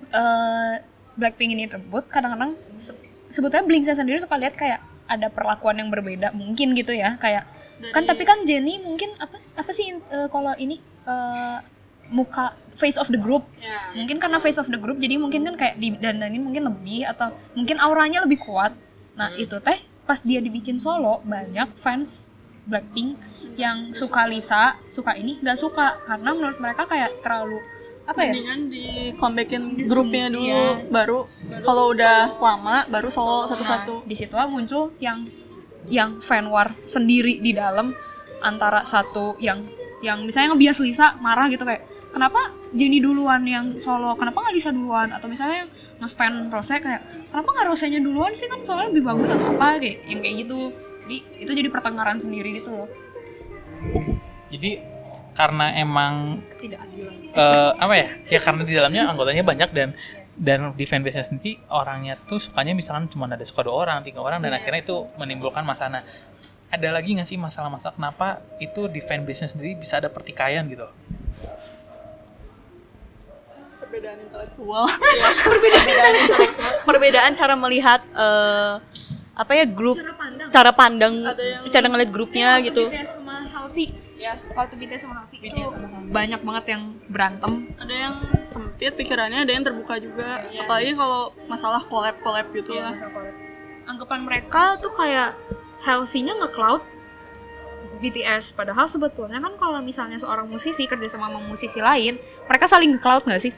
eh Blackpink ini rebut kadang-kadang se- sebetulnya Blink sendiri suka lihat kayak ada perlakuan yang berbeda mungkin gitu ya kayak kan tapi kan Jennie mungkin apa apa sih eh, kalau ini eh, muka face of the group. Mungkin karena face of the group jadi mungkin kan kayak didandanin mungkin lebih atau mungkin auranya lebih kuat. Nah itu teh pas dia dibikin solo banyak fans Blackpink yang suka. Lisa suka ini nggak suka. Karena menurut mereka kayak terlalu apa ya? Mendingan di comebackin grupnya dulu, Iya. baru kalau udah lama baru solo satu-satu. Nah, di situ muncul yang yang fan war sendiri di dalam antara satu yang yang misalnya ngebias Lisa marah gitu kayak kenapa Jenny duluan yang solo? Kenapa nggak Lisa duluan? Atau misalnya yang nge-stand Rose kayak kenapa nggak Rosenya duluan sih? Kan soalnya lebih bagus atau apa? Kayak yang kayak gitu. Jadi itu jadi pertengkaran sendiri gitu loh. Jadi karena emang ketidakadilan eh, apa ya? Ya karena di dalamnya anggotanya banyak dan dan di fanbase nya sendiri orangnya tuh sukanya misalkan cuma ada suka dua orang tiga orang dan akhirnya itu menimbulkan masalah. Nah, ada lagi nggak sih masalah-masalah? Kenapa itu di fanbase nya sendiri bisa ada pertikaian gitu? Perbedaan intelektual. perbedaan intelektual, perbedaan cara melihat eh, apa ya grup cara pandang. cara pandang Ada yang- cara ngeliat grupnya Waktu gitu. BTS sama Halsey ya waktu BTS sama Halsey itu banyak banget yang berantem. Ada yang sempit pikirannya, ada yang terbuka juga. Apalagi kalau masalah collab-collab gitu lah. anggapan mereka tuh kayak Halsey-nya nge-cloud BTS padahal sebetulnya kan kalau misalnya seorang musisi kerja sama sama musisi lain mereka saling nge-cloud nggak sih?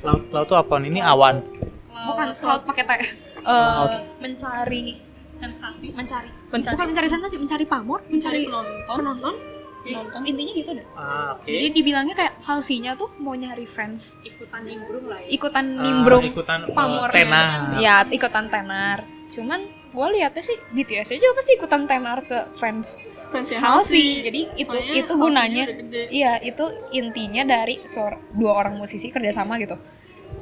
Laut laut tuh apa ini awan. Bukan cloud pakai T. Eh, mencari sensasi. Mencari. Mencari. bukan mencari sensasi mencari pamor mencari Mencari penonton. penonton nonton. intinya gitu deh. Ah, oke. jadi dibilangnya kayak Halsey-nya tuh mau nyari fans. Ikutan nimbrung lah ya. Ikutan Ah, nimbrung ikutan eh, pamor. tenar. ya ikutan tenar. Cuman gue liatnya sih BTS juga pasti ikutan tenar ke fans fansnya Halsey. Jadi itu Soalnya itu gunanya iya itu intinya dari suara, dua orang musisi kerjasama gitu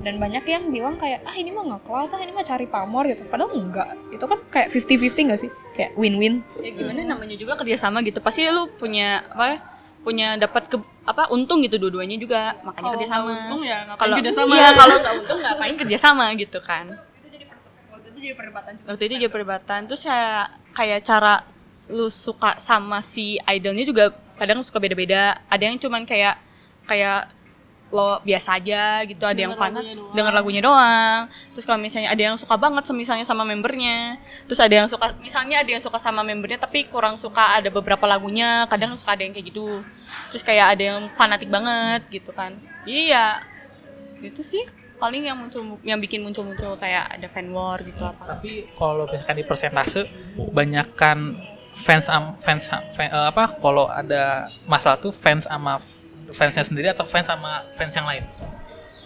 dan banyak yang bilang kayak ah ini mah nge-cloud ah ini mah cari pamor gitu. Padahal enggak itu kan kayak 50-50 gak sih? Kayak win-win. Ya gimana namanya juga kerjasama gitu. Pasti lu punya apa ya, punya dapat ke apa untung gitu dua-duanya juga. Makanya Kalau kerjasama. nggak untung ya ngapain kalau kerjasama. iya kalau nggak untung ngapain kerjasama gitu kan. Waktu itu jadi perdebatan waktu itu jadi perdebatan. Terus kayak kayak cara lu suka sama si idolnya juga kadang suka beda-beda. Ada yang cuman kayak kayak lo biasa aja gitu ada yang Denger doang. denger lagunya doang. Terus kalau misalnya ada yang suka banget misalnya sama membernya. Terus ada yang suka misalnya ada yang suka sama membernya tapi kurang suka ada beberapa lagunya kadang suka ada yang kayak gitu. Terus kayak ada yang fanatik banget gitu kan. Iya itu sih. Paling yang muncul yang bikin muncul-muncul kayak ada fan war gitu apa. Tapi kalau misalkan di persentase banyakkan fans am, fans am- fan- eh, apa kalau ada masalah tuh fans sama fansnya sendiri atau fans sama fans yang lain?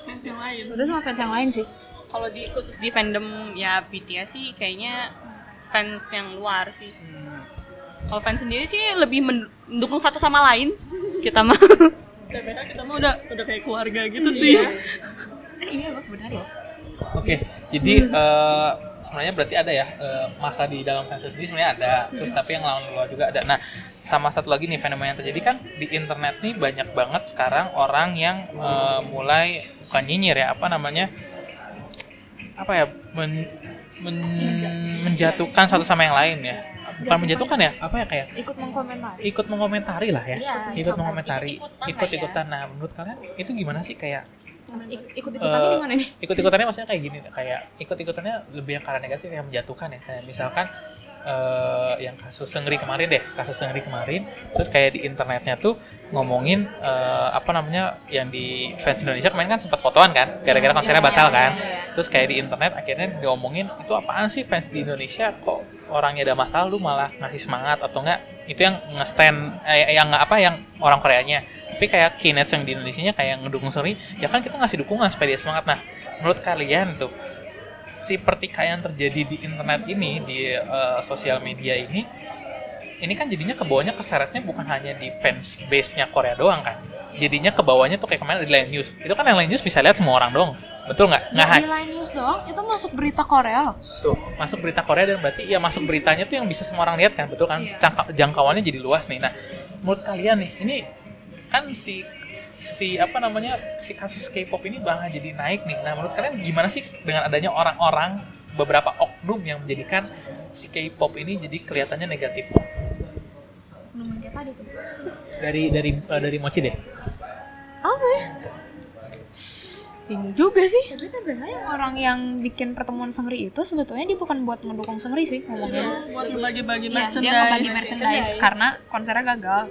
fans yang lain. sebetulnya sama fans yang lain sih. Kalau di khusus di fandom ya BTS sih kayaknya fans yang luar sih. Kalau fans sendiri sih lebih men- mendukung satu sama lain. <laughs> Kita mah. TPH kita mah udah udah kayak keluarga gitu sih. iya benar loh Oke, jadi eh, sebenarnya berarti ada ya eh, masa di dalam fans sendiri sebenarnya ada, terus tapi yang lawan luar juga ada. Nah, sama satu lagi nih fenomena yang terjadi kan di internet nih banyak banget sekarang orang yang eh, mulai bukan nyinyir ya, apa namanya? Apa ya? men- men- menjatuhkan satu sama yang lain ya. Bukan menjatuhkan ya, apa ya kayak ikut mengkomentari ikut mengomentari lah ya. Iya, ikut mengomentari, ikut-ikutan lah ya. ikut-ikutan. Nah, menurut kalian itu gimana sih kayak ikut ikutannya Eh, di mana nih? ikut-ikutannya maksudnya kayak gini kayak ikut-ikutannya lebih yang karena negatif yang menjatuhkan ya. Kayak misalkan eh, yang kasus Sengri kemarin deh kasus Sengri kemarin. Terus kayak di internetnya tuh ngomongin eh, apa namanya yang di fans Indonesia kemarin kan sempat fotoan kan gara-gara konsernya batal kan. terus kayak di internet akhirnya diomongin itu apaan sih fans di Indonesia? Kok orangnya ada masalah lu malah ngasih semangat atau enggak? Itu yang nge-stand eh, yang apa yang orang Koreanya. Tapi kayak Kinets yang di Indonesia kayak ngedukung Suri ya kan kita ngasih dukungan supaya dia semangat. Nah menurut kalian tuh si pertikaian terjadi di internet ini di eh, sosial media ini ini kan jadinya ke bawahnya keseretnya bukan hanya di fans base-nya Korea doang kan. Jadinya ke bawahnya tuh kayak kemarin di Line News. Itu kan yang Line News bisa lihat semua orang dong betul nggak? Nggak Nggak di Line News doang itu masuk berita Korea loh. Tuh masuk berita Korea dan berarti ya masuk beritanya tuh yang bisa semua orang lihat kan betul kan? Iya. Jangka- jangkauannya jadi luas nih. Nah menurut kalian nih ini kan si si apa namanya si kasus K-pop ini malah jadi naik nih. Nah menurut kalian gimana sih dengan adanya orang-orang beberapa oknum yang menjadikan si K-pop ini jadi kelihatannya negatif? Kayak tadi tuh dari dari eh, dari Mochi deh. Apa ya? Bingung juga sih. Tapi kan biasanya orang yang bikin pertemuan Sengri itu sebetulnya dia bukan buat mendukung Sengri sih ngomongnya. Buat ngebagi-bagi Iya, merchandise. dia ngebagi merchandise. karena konsernya gagal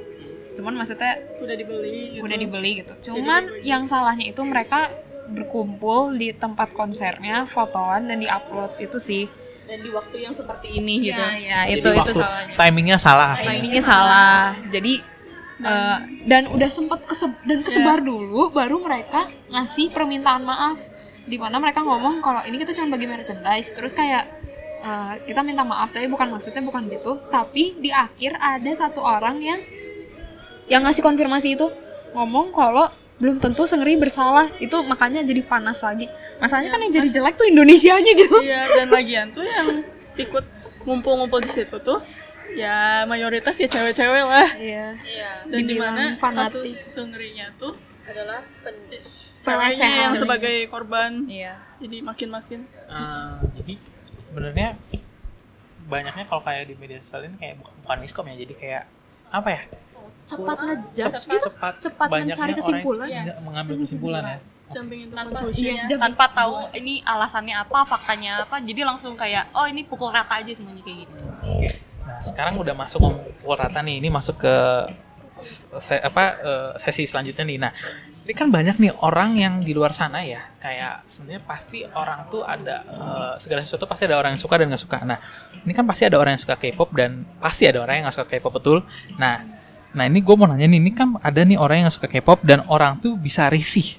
cuman maksudnya udah dibeli gitu. udah dibeli gitu. Cuman yang salahnya itu mereka berkumpul di tempat konsernya fotoan dan diupload itu sih. Dan di waktu yang seperti ini gitu. ya Jadi itu itu waktu salahnya. timingnya salah. Timingnya salah. Jadi eh, dan udah sempat kese- dan kesebar dulu baru mereka ngasih permintaan maaf. Di mana mereka ngomong kalau ini kita cuma bagi merchandise. Terus kayak eh, kita minta maaf tapi bukan maksudnya bukan gitu. Tapi di akhir ada satu orang yang yang ngasih konfirmasi itu? Ngomong kalau belum tentu Sengri bersalah. Itu makanya jadi panas lagi. Masalahnya kan yang jadi jelek tuh Indonesianya gitu. Iya, dan lagian tuh yang ikut ngumpul-ngumpul di situ tuh ya mayoritas ya cewek-cewek lah. iya. Iya. Dan di mana fanatik. kasus Sengrinya tuh adalah ceweknya Pelecehan. yang sebagai korban. iya. Jadi makin-makin. Eh, jadi sebenarnya banyaknya kalau kayak di media sosial ini kayak bukan, bukan miskom ya. Jadi kayak apa ya cepat ngejudge cepat gitu cepat, cepat mencari orang kesimpulan. yang tidak mengambil kesimpulan ya jumping tanpa iya, Jam- tanpa tahu ini alasannya apa faktanya apa jadi langsung kayak oh ini pukul rata aja semuanya kayak gitu Oke. Nah, sekarang udah masuk pukul rata nih. Ini masuk ke se- apa eh, sesi selanjutnya nih. Nah, ini kan banyak nih orang yang di luar sana ya. Kayak sebenarnya pasti orang tuh ada eh, segala sesuatu pasti ada orang yang suka dan nggak suka. Nah, ini kan pasti ada orang yang suka K-pop dan pasti ada orang yang nggak suka K-pop betul. Nah, Nah ini gue mau nanya nih, ini kan ada nih orang yang suka K-pop dan orang tuh bisa risih.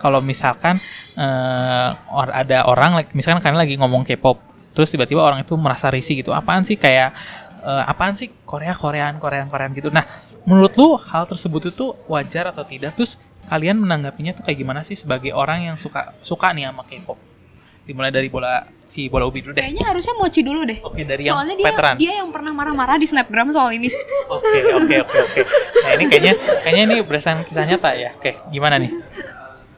Kalau misalkan eh, or- ada orang, misalkan kalian lagi ngomong K-pop, terus tiba-tiba orang itu merasa risih gitu. Apaan sih kayak eh, apaan sih Korea Koreaan Koreaan Koreaan gitu. Nah menurut lu hal tersebut itu wajar atau tidak? Terus kalian menanggapinya tuh kayak gimana sih sebagai orang yang suka suka nih sama K-pop? Dimulai dari bola si bola ubi dulu deh. Kayaknya harusnya Mochi dulu deh. Oke dari yang Soalnya dia veteran. dia yang pernah marah-marah di snapgram soal ini. <laughs> Oke, oke, oke, oke. Nah, ini kayaknya kayaknya ini berdasarkan kisah nyata ya. Oke, gimana nih?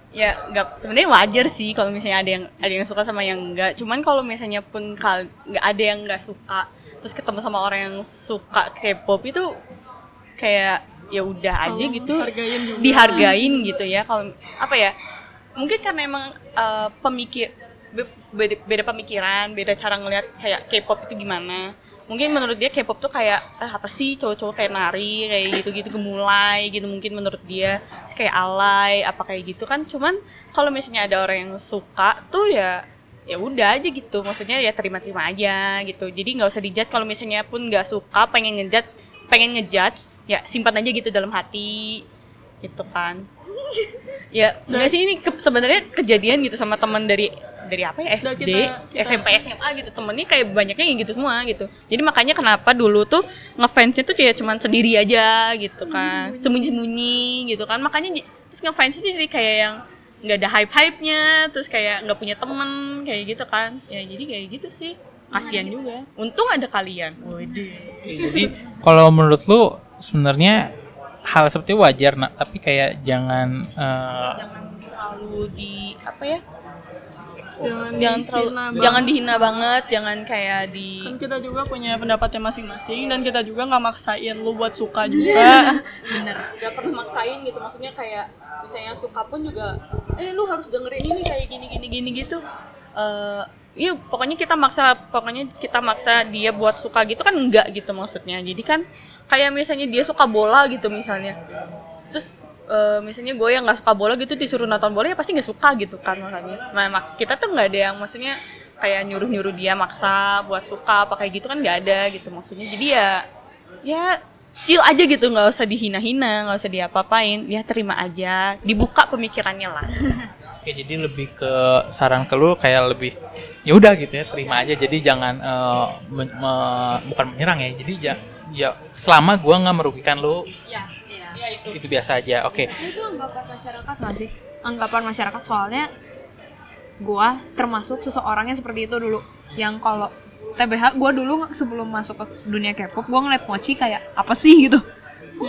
ya nggak sebenarnya wajar sih kalau misalnya ada yang ada yang suka sama yang enggak cuman kalau misalnya pun kal nggak ada yang nggak suka terus ketemu sama orang yang suka K-pop itu kayak ya udah aja gitu dihargain gitu ya kalau apa ya mungkin karena emang eh, pemikir beda, beda pemikiran beda cara ngelihat kayak K-pop itu gimana. Mungkin menurut dia K-pop tuh kayak eh, apa sih cowok-cowok kayak nari kayak gitu-gitu gemulai gitu mungkin menurut dia. Terus kayak alay apa kayak gitu kan. Cuman kalau misalnya ada orang yang suka tuh ya ya udah aja gitu. Maksudnya ya terima-terima aja gitu. Jadi nggak usah dijudge. Kalau misalnya pun nggak suka pengen ngejudge pengen ngejudge ya simpan aja gitu dalam hati gitu kan. <laughs> Ya nggak sih ini ke- sebenarnya kejadian gitu sama teman dari dari apa ya? SD kita- kita- SMP SMA gitu. Temennya kayak banyaknya kayak gitu semua gitu. Jadi makanya kenapa dulu tuh ngefansnya tuh ya cuman sendiri aja gitu kan. Sembunyi-sembunyi. Gitu kan. Makanya terus ngefansnya sih jadi kayak yang nggak ada hype hype nya terus kayak nggak punya temen kayak gitu kan. Ya jadi kayak gitu sih. Kasihan juga. untung ada kalian. Wede. Jadi kalau menurut lu sebenarnya hal seperti wajar nak, tapi kayak jangan eh, jangan terlalu di apa ya jangan, jangan terlalu dihina jangan banget. dihina banget jangan kayak di kan kita juga punya pendapatnya masing-masing dan kita juga nggak maksain lu buat suka <laughs> juga Bener. gak pernah maksain gitu maksudnya kayak misalnya suka pun juga eh lu harus dengerin ini kayak gini gini gini gitu eh iya pokoknya kita maksa pokoknya kita maksa dia buat suka gitu kan enggak gitu maksudnya jadi kan kayak misalnya dia suka bola gitu misalnya terus eh, misalnya gue yang nggak suka bola gitu disuruh nonton bola ya pasti nggak suka gitu kan makanya. Nah mak- kita tuh nggak ada yang maksudnya kayak nyuruh nyuruh dia maksa buat suka apa kayak gitu kan nggak ada gitu maksudnya. Jadi ya ya chill aja gitu nggak usah dihina-hina nggak usah diapa-apain. Ya terima aja. Dibuka pemikirannya lah. Oke, jadi lebih ke saran ke lu kayak lebih ya udah gitu ya, terima aja. Jadi jangan eh, men- me- bukan menyerang ya. Jadi ya, ya selama gua nggak merugikan lu ya itu itu biasa aja. Oke. Itu anggapan masyarakat nggak sih? Anggapan masyarakat soalnya gua termasuk seseorang yang seperti itu dulu. Yang kalau TBH gua dulu sebelum masuk ke dunia K-pop gua ngeliat Mochi kayak apa sih gitu.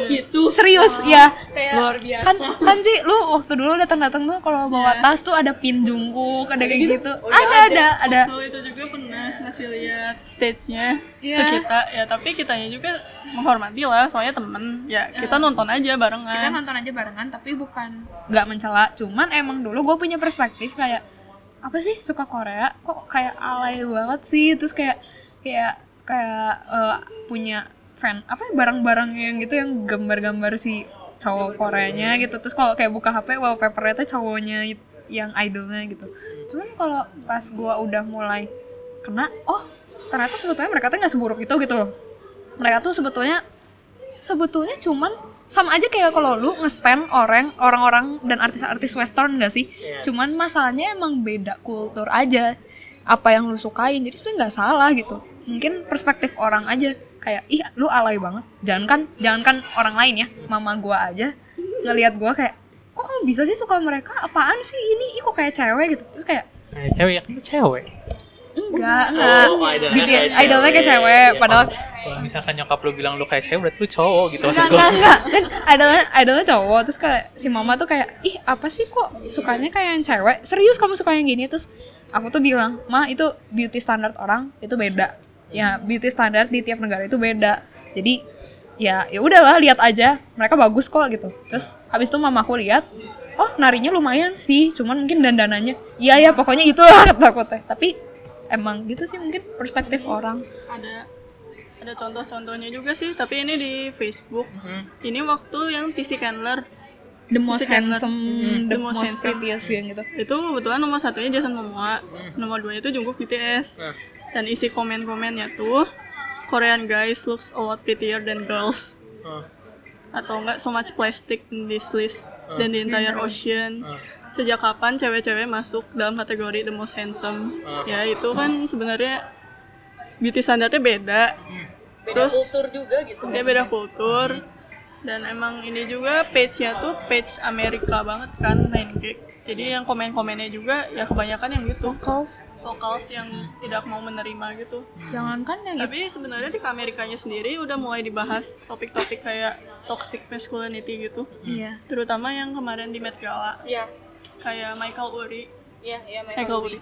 Gitu. Serius ya. luar biasa. Kan kan sih lu waktu dulu datang-datang tuh kalau bawa tas tuh ada pin jungkook, ada kayak gitu. Oh, iya, ada, ada, ada. so itu juga pernah ngasih lihat stage-nya Iya. ke kita. Ya tapi kitanya juga menghormati lah soalnya temen. Ya kita nonton aja barengan. Kita nonton aja barengan tapi bukan nggak mencela. Cuman emang dulu gue punya perspektif kayak apa sih suka Korea? Kok kayak alay banget sih? Terus kayak kayak kayak eh, punya fan apa ya, barang-barang yang gitu yang gambar-gambar si cowok Koreanya gitu. Terus kalau kayak buka HP wallpapernya tuh cowoknya yang idolnya gitu. Cuman kalau pas gua udah mulai kena oh ternyata sebetulnya mereka tuh nggak seburuk itu gitu loh. Mereka tuh sebetulnya sebetulnya cuman sama aja kayak kalau lu nge-stand orang orang-orang dan artis-artis western gak sih? Cuman masalahnya emang beda kultur aja apa yang lu sukain. Jadi sebenarnya nggak salah gitu. Mungkin perspektif orang aja kayak ih lu alay banget. Jangan kan jangan kan orang lain ya mama gua aja ngelihat gua kayak kok kamu bisa sih suka mereka? Apaan sih ini? Ih kok kayak cewek gitu. Terus kayak Kayak cewek ya kan lu cewek. enggak enggak. Oh, idolnya kayak cewek. idolnya kayak cewek Iya, padahal Kalau misalkan nyokap lu bilang lu kayak cewek berarti lu cowok gitu maksud enggak gua. enggak enggak. Kan idolnya idolnya cowok. Terus kayak si mama tuh kayak ih apa sih kok sukanya kayak yang cewek? Serius kamu suka yang gini? Terus aku tuh bilang ma itu beauty standard orang itu beda ya beauty standard di tiap negara itu beda. Jadi ya ya udahlah lihat aja. Mereka bagus kok gitu. Terus habis itu mamaku lihat oh narinya lumayan sih cuman mungkin dandanannya. Iya ya pokoknya <laughs> kata aku teh. Tapi emang gitu sih mungkin perspektif orang. Ada ada contoh-contohnya juga sih tapi ini di Facebook. Mhm. ini waktu yang TC Candler. The most Handler. handsome Hmm, the, the most most, handsome. prettiest yang gitu. Itu kebetulan nomor satunya Jason Momoa. Nomor dua itu Jungkook BTS Hmm. Dan isi komen-komennya tuh Korean guys looks a lot prettier than girls. Hmm. atau enggak so much plastic in this list dan the entire ocean. Hmm. sejak kapan cewek-cewek masuk dalam kategori the most handsome? Ya itu kan sebenarnya beauty standarnya beda. Terus kultur juga gitu. dia beda kultur. Dan emang ini juga page-nya tuh page Amerika banget kan 9gag jadi yang komen-komennya juga ya kebanyakan yang gitu. Calls, locals yang tidak mau menerima gitu. Jangankan yang itu. tapi sebenarnya di Amerikanya sendiri udah mulai dibahas topik-topik kayak toxic masculinity gitu. Iya. terutama yang kemarin di Met Gala. Iya, kayak Michael Urie iya, iya, Michael Urie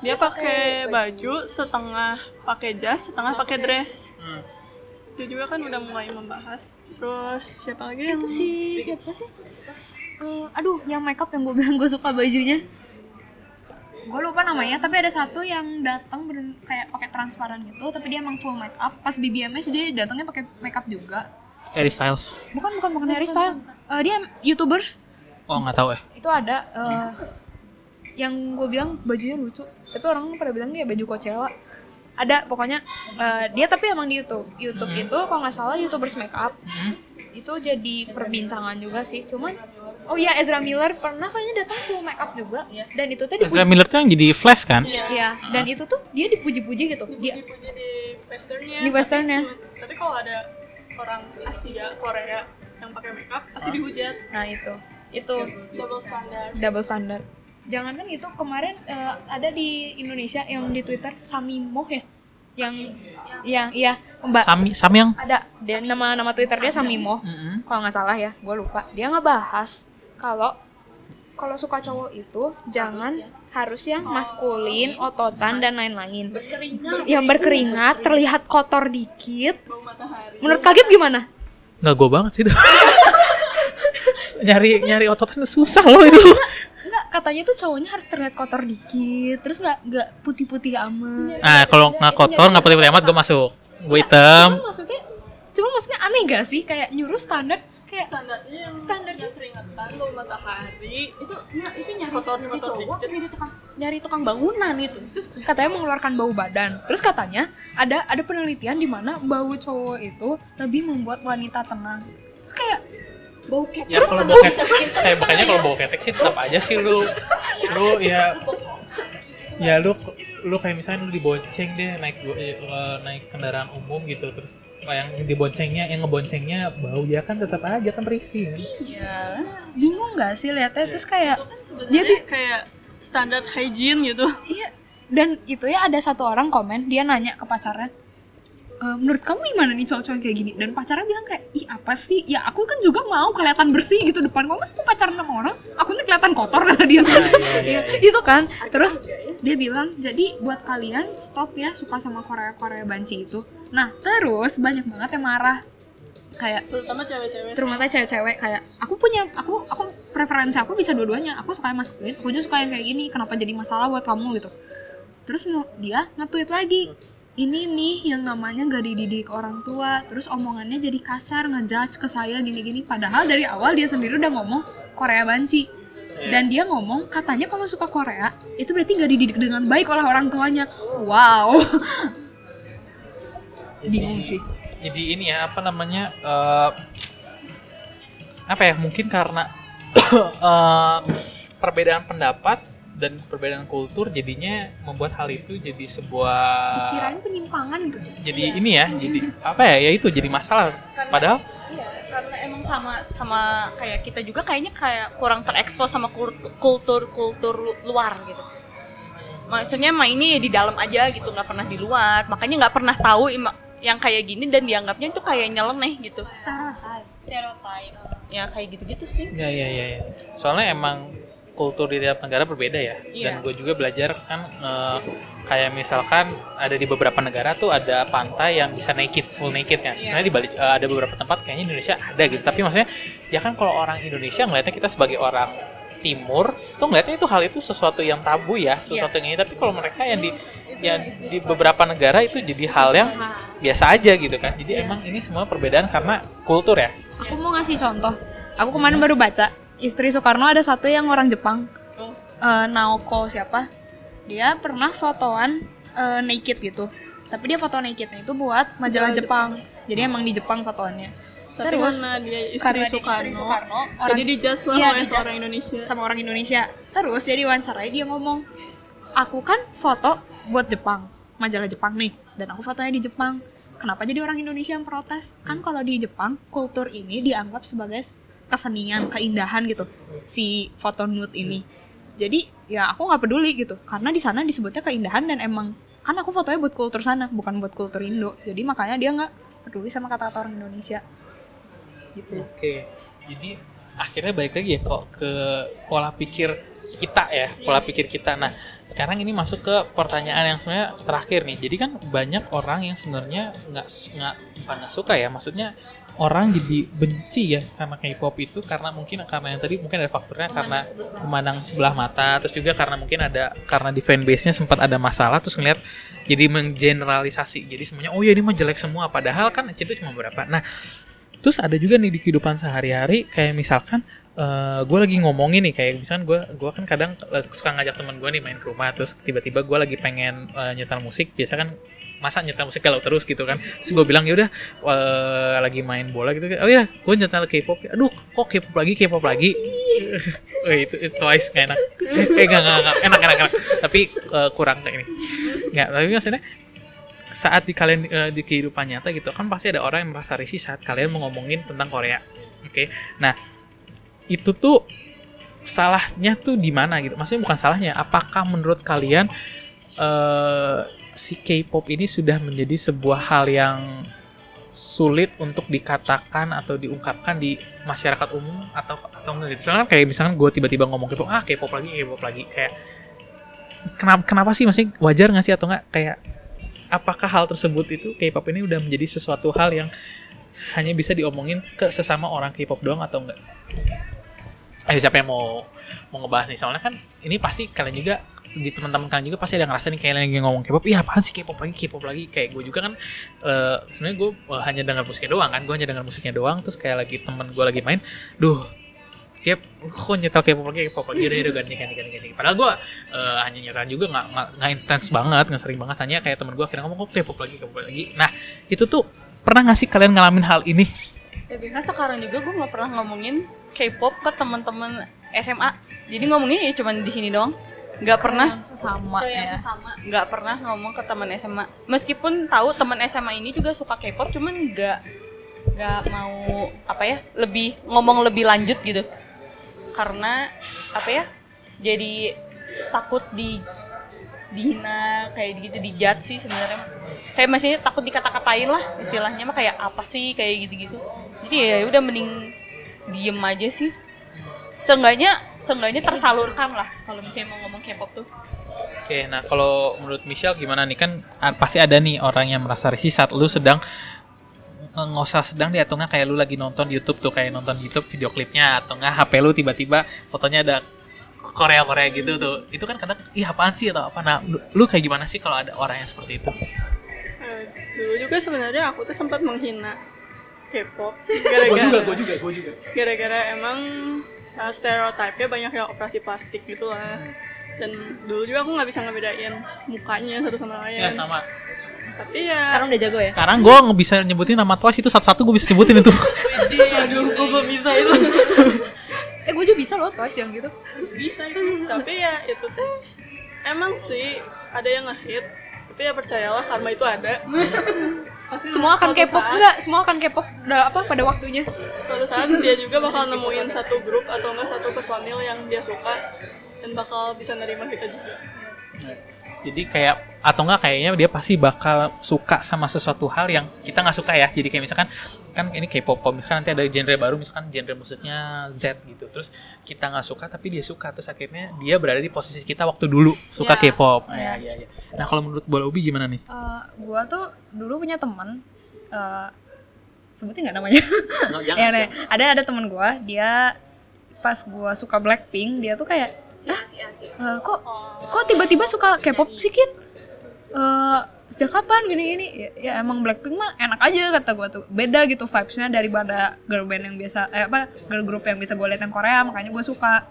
dia pakai baju setengah pakai jas setengah pakai dress. Hmm. Itu juga kan udah mulai membahas terus siapa lagi yang Itu si siapa sih? Eh, aduh, yang makeup yang gue bilang gue suka bajunya. Gue lupa namanya, tapi ada satu yang datang kayak pakai transparan gitu, tapi dia emang full makeup. Pas BBMS dia datangnya pakai makeup juga. Harry Styles Bukan bukan bukan Harry Style. Eh, dia youtubers oh nggak tahu eh itu ada eh, yang gue bilang bajunya lucu tapi orang pada bilang dia baju Coachella ada pokoknya eh, dia tapi emang di YouTube. YouTube itu kalau nggak salah youtubers makeup itu jadi perbincangan juga sih. Cuman oh iya Ezra Miller pernah kayaknya datang full makeup juga. Dan itu tuh Ezra Miller tuh yang jadi Flash kan? Ya dan itu tuh dia dipuji-puji gitu. Dia dipuji di westernnya Di westernnya. tapi, tapi kalau ada orang Asia Korea yang pakai makeup pasti dihujat. Nah itu. Itu. Double standard. Double standard jangan kan itu kemarin eh, ada di Indonesia yang di Twitter Samimoh ya? Yang yang iya mbak. Sami Sami yang? Ada dia nama nama Twitter dia Samimo Mm-mm. kalau nggak salah ya gue lupa. Dia ngebahas kalau kalau suka cowok itu jangan harus yang maskulin ototan dan lain-lain. Yang berkeringat terlihat kotor dikit. Menurut kagib gimana? Nggak gue banget sih itu. <laughs> Nyari nyari ototan susah loh itu Enggak, katanya tuh cowoknya harus terlihat kotor dikit terus nggak nggak putih-putih amat. Nah kalau nggak kotor nggak putih amat gue masuk. Gue hitam. Cuman maksudnya cuman maksudnya aneh gak sih? Kayak nyuruh standar kayak standarnya yang Standar yang seringetan bau matahari. Itu nah, itu nyari, Kotor- nyari kotor cowok dikit. nyari tukang nyari tukang bangunan itu. Terus katanya mengeluarkan bau badan. Terus katanya ada ada penelitian di mana bau cowok itu lebih membuat wanita tenang. Terus kayak bau ketek. Ya kalau bau ketek kayak makanya kalau bau ketek sih tetap aja sih lu. Lu ya. Ya lu lu kayak misalnya lu dibonceng deh naik go- eh, naik kendaraan umum gitu terus yang diboncengnya yang ngeboncengnya bau ya kan tetap aja kan risih iya. Bingung gak sih liatnya? Terus kayak dia bi- kayak standar hygiene gitu. Iya. Dan itu ya ada satu orang komen dia nanya ke pacarnya "E, menurut kamu gimana nih cowok-cowok yang kayak gini? Dan pacarnya bilang kayak ih apa sih? Ya aku kan juga mau kelihatan bersih gitu depan kamu masa mau pacaran sama orang? Aku nih kelihatan kotor <laughs> kata dia. Kan iya, Iya, <laughs> itu kan. Terus dia bilang jadi buat kalian stop ya suka sama Korea Korea banci itu. Nah terus banyak banget yang marah. Kayak terutama cewek-cewek terutama cewek-cewek. Kayak aku punya aku aku preferensi aku bisa dua-duanya. Aku suka yang maskulin aku juga suka yang kayak gini. Kenapa jadi masalah buat kamu? Gitu. Terus dia nge-tweet lagi ini nih yang namanya gak dididik orang tua. Terus omongannya jadi kasar ngejudge ke saya gini-gini. Padahal dari awal dia sendiri udah ngomong Korea banci. Dan dia ngomong katanya kalau suka Korea itu berarti gak dididik dengan baik oleh orang tuanya. Wow. Bingung sih. jadi ini ya apa namanya eh, apa ya mungkin karena <coughs> eh, perbedaan pendapat dan perbedaan kultur jadinya membuat hal itu jadi sebuah kirain penyimpangan gitu jadi ini ya jadi apa ya ya itu jadi masalah padahal Iya, karena emang sama sama kayak kita juga kayaknya kayak kurang terekspos sama kultur-kultur luar gitu. Maksudnya mah ini di dalam aja gitu, nggak pernah di luar. Makanya nggak pernah tahu yang kayak gini dan dianggapnya itu kayak nyeleneh gitu. stereotype Stereotype. Ya kayak gitu-gitu sih. ya ya ya, ya. soalnya emang kultur di tiap negara berbeda ya. Dan Iya. gue juga belajar kan eh, kayak misalkan ada di beberapa negara tuh ada pantai yang bisa naked full naked kan. Sebenarnya di Bali eh, ada beberapa tempat kayaknya Indonesia ada gitu. Tapi maksudnya ya kan kalau orang Indonesia ngeliatnya kita sebagai orang timur tuh ngeliatnya itu hal itu sesuatu yang tabu ya sesuatu yang ini. Tapi kalau mereka yang di yang di beberapa negara itu jadi hal yang biasa aja gitu kan. Jadi emang ini semua perbedaan karena kultur ya. Aku mau ngasih contoh. Aku kemarin baru baca istri Soekarno ada satu yang orang Jepang. Eh, Naoko siapa? Dia pernah fotoan eh, naked gitu. Tapi dia foto nakednya itu buat majalah Jepang. Jadi emang di Jepang fotoannya. Tapi Terus karena dia istri karena dia Soekarno, istri Soekarno, jadi dijudge lah Iya, oleh dijudge orang Indonesia. sama orang Indonesia. Terus dia diwawancarai dia ngomong, aku kan foto buat Jepang, majalah Jepang nih, dan aku fotonya di Jepang. Kenapa jadi orang Indonesia yang protes? Kan kalau di Jepang kultur ini dianggap sebagai kesenian, keindahan gitu, si foto nude ini. Jadi ya aku nggak peduli gitu, karena di sana disebutnya keindahan dan emang kan aku fotonya buat kultur sana, bukan buat kultur Indo. Jadi makanya dia nggak peduli sama kata-kata orang Indonesia. Gitu. Oke. Jadi akhirnya balik lagi ya kok ke pola pikir kita ya, pola pikir kita. Nah, sekarang ini masuk ke pertanyaan yang sebenarnya terakhir nih. Jadi kan banyak orang yang sebenarnya nggak nggak bukan nggak suka ya, maksudnya orang jadi benci ya karena K-pop itu karena mungkin karena yang tadi mungkin ada faktornya karena memandang sebelah mata terus juga karena mungkin ada karena di fanbase-nya sempat ada masalah terus ngeliat jadi menggeneralisasi jadi semuanya oh ya ini mah jelek semua. Padahal kan itu cuma beberapa. Nah terus ada juga nih di kehidupan sehari-hari kayak misalkan gue lagi ngomongin nih kayak misalkan gue gua kan kadang eh, suka ngajak teman gue nih main ke rumah terus tiba-tiba gue lagi pengen eh, nyetel musik biasa kan masa nyetel musik kalau terus gitu kan. Terus gue bilang yaudah eh, lagi main bola gitu. Oh ya gue nyetel K-pop. Aduh kok K-pop lagi K-pop lagi? <laughs> Oh, itu, itu twice nggak enak. Eh nggak nggak nggak enak enak enak. Tapi eh, kurang kayak ini. Nggak tapi maksudnya saat di kalian eh, di kehidupan nyata gitu kan pasti ada orang yang merasa risih saat kalian mau ngomongin tentang Korea oke? Nah itu tuh salahnya tuh di mana gitu? Maksudnya bukan salahnya apakah menurut kalian eh si K-pop ini sudah menjadi sebuah hal yang sulit untuk dikatakan atau diungkapkan di masyarakat umum atau atau enggak gitu? Soalnya kan kayak misalkan gue tiba-tiba ngomong K-pop ah K-pop lagi K-pop lagi. Kayak kenapa kenapa sih? Masih wajar nggak sih atau enggak? Kayak apakah hal tersebut itu K-pop ini udah menjadi sesuatu hal yang hanya bisa diomongin ke sesama orang K-pop doang atau enggak? Ayo siapa yang mau mau ngebahas nih? Soalnya kan ini pasti kalian juga di teman-teman kalian juga pasti ada ngerasa nih kayak lagi ngomong K-pop, iya apaan sih K-pop lagi, K-pop lagi kayak gue juga kan eh, sebenarnya gue eh, hanya dengar musiknya doang kan, gue hanya dengar musiknya doang terus kayak lagi temen gue lagi main, duh tiap kok nyetel K-pop lagi, K-pop lagi udah udah ganti ganti ganti ganti. Padahal gue eh, hanya nyetel juga nggak nggak intens banget, nggak sering banget hanya kayak temen gue akhirnya ngomong kok K-pop lagi, K-pop lagi. Nah itu tuh pernah nggak sih kalian ngalamin hal ini? TBH sekarang juga gue nggak pernah ngomongin K-pop ke teman-teman SMA. Jadi ngomongnya ya cuman di sini doang. Nggak pernah sama ke yang ya. sesama. Nggak pernah ngomong ke teman SMA. Meskipun tahu teman SMA ini juga suka K-pop, cuman nggak nggak mau apa ya lebih ngomong lebih lanjut gitu. Karena apa ya? Jadi takut di dihina kayak gitu dijudge sih sebenarnya. Kayak masih takut dikata-katain lah istilahnya mah kayak apa sih kayak gitu-gitu. Jadi ya udah mending diem aja sih. Seenggaknya seenggaknya tersalurkan lah kalau misalnya mau ngomong K-pop tuh. Oke, nah kalau menurut Michelle gimana nih? Kan ah, pasti ada nih orang yang merasa risih saat lu sedang eh, nggak usah sedang deh kayak lu lagi nonton YouTube tuh kayak nonton YouTube video klipnya atau nggak HP lu tiba-tiba fotonya ada Korea Korea gitu tuh. Itu kan kadang ih apaan sih? atau apa. Nah lu, kayak gimana sih kalau ada orang yang seperti itu? Eh, dulu juga sebenarnya aku tuh sempat menghina K-pop gara-gara juga gue juga gara-gara emang uh, stereotipnya banyak yang operasi plastik gitu lah. Dan dulu juga aku nggak bisa ngebedain mukanya satu sama lain. Ya sama. Tapi ya Sekarang udah jago ya? sekarang gue nggak bisa nyebutin nama Twice itu satu-satu gue bisa nyebutin itu. <laughs> Aduh gue belum bisa itu <laughs> Eh gue juga bisa loh Twice yang gitu. bisa tapi ya itu tuh emang sih ada yang ngehit tapi ya percayalah karma itu ada Pasti <laughs> Semua akan saat- enggak? Semua akan udah apa pada waktunya. suatu saat dia juga bakal nemuin satu grup atau enggak satu personil yang dia suka dan bakal bisa nerima kita juga jadi kayak atau enggak kayaknya dia pasti bakal suka sama sesuatu hal yang kita nggak suka ya jadi kayak misalkan kan ini K-pop kalau misalkan nanti ada genre baru misalkan genre musiknya Z gitu terus kita nggak suka tapi dia suka terus akhirnya dia berada di posisi kita waktu dulu suka Ya. K-pop Ya. ya, ya, ya. nah kalau menurut Bola Ubi gimana nih Eh, gua tuh dulu punya teman eh, sebutin nggak namanya? <laughs> ya, nih, ada ada teman gua dia pas gua suka Blackpink dia tuh kayak ah eh, kok kok tiba-tiba suka K-pop sih Kin? Eh, sejak kapan gini-gini? Ya, ya emang Blackpink mah enak aja kata gua tuh. Beda gitu vibes-nya daripada girl band yang biasa eh apa girl group yang bisa gue lihat yang Korea makanya gua suka.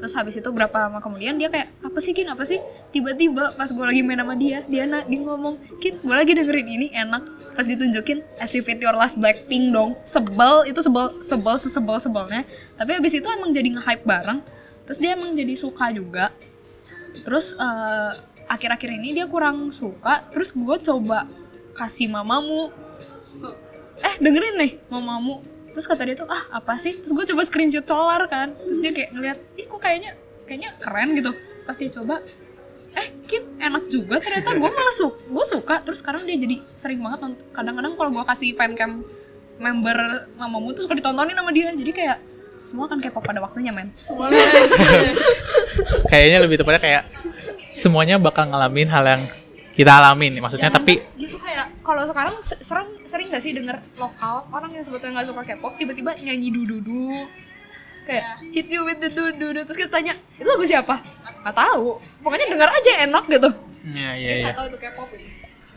Terus habis itu berapa lama kemudian dia kayak apa sih Kin apa sih? Tiba-tiba pas gue lagi main sama dia dia na dia ngomong Kin gue lagi dengerin ini enak. pas ditunjukin as if it your last Blackpink dong sebel itu sebel sebel sesebel sebelnya tapi habis itu emang jadi nge-hype bareng terus dia emang jadi suka juga terus eh, akhir-akhir ini dia kurang suka terus gue coba kasih mamamu. Eh dengerin nih mamamu. Terus kata dia tuh ah apa sih? Terus gue coba screenshot solar kan. Terus dia kayak ngeliat ih kok kayaknya kayaknya keren gitu. Pas dia coba eh kit enak juga ternyata. Gue malah suka gue suka. Terus sekarang dia jadi sering banget kadang-kadang kalau gue kasih fancam member mamamu tuh suka ditontonin sama dia. Jadi kayak semua kan K-pop pada waktunya men. Semuanya <laughs> Kayaknya lebih tepatnya kayak semuanya bakal ngalamin hal yang kita alamin maksudnya Jangan tapi gitu kayak kalau sekarang se- sering sering gak sih denger lokal? Orang yang sebetulnya nggak suka K-pop tiba-tiba nyanyi dududu. Kayak hit you with the dududu. Terus kita tanya itu lagu siapa? Nggak tahu. Pokoknya denger aja enak gitu. Ya dia ya ya nggak tahu itu K-pop gitu.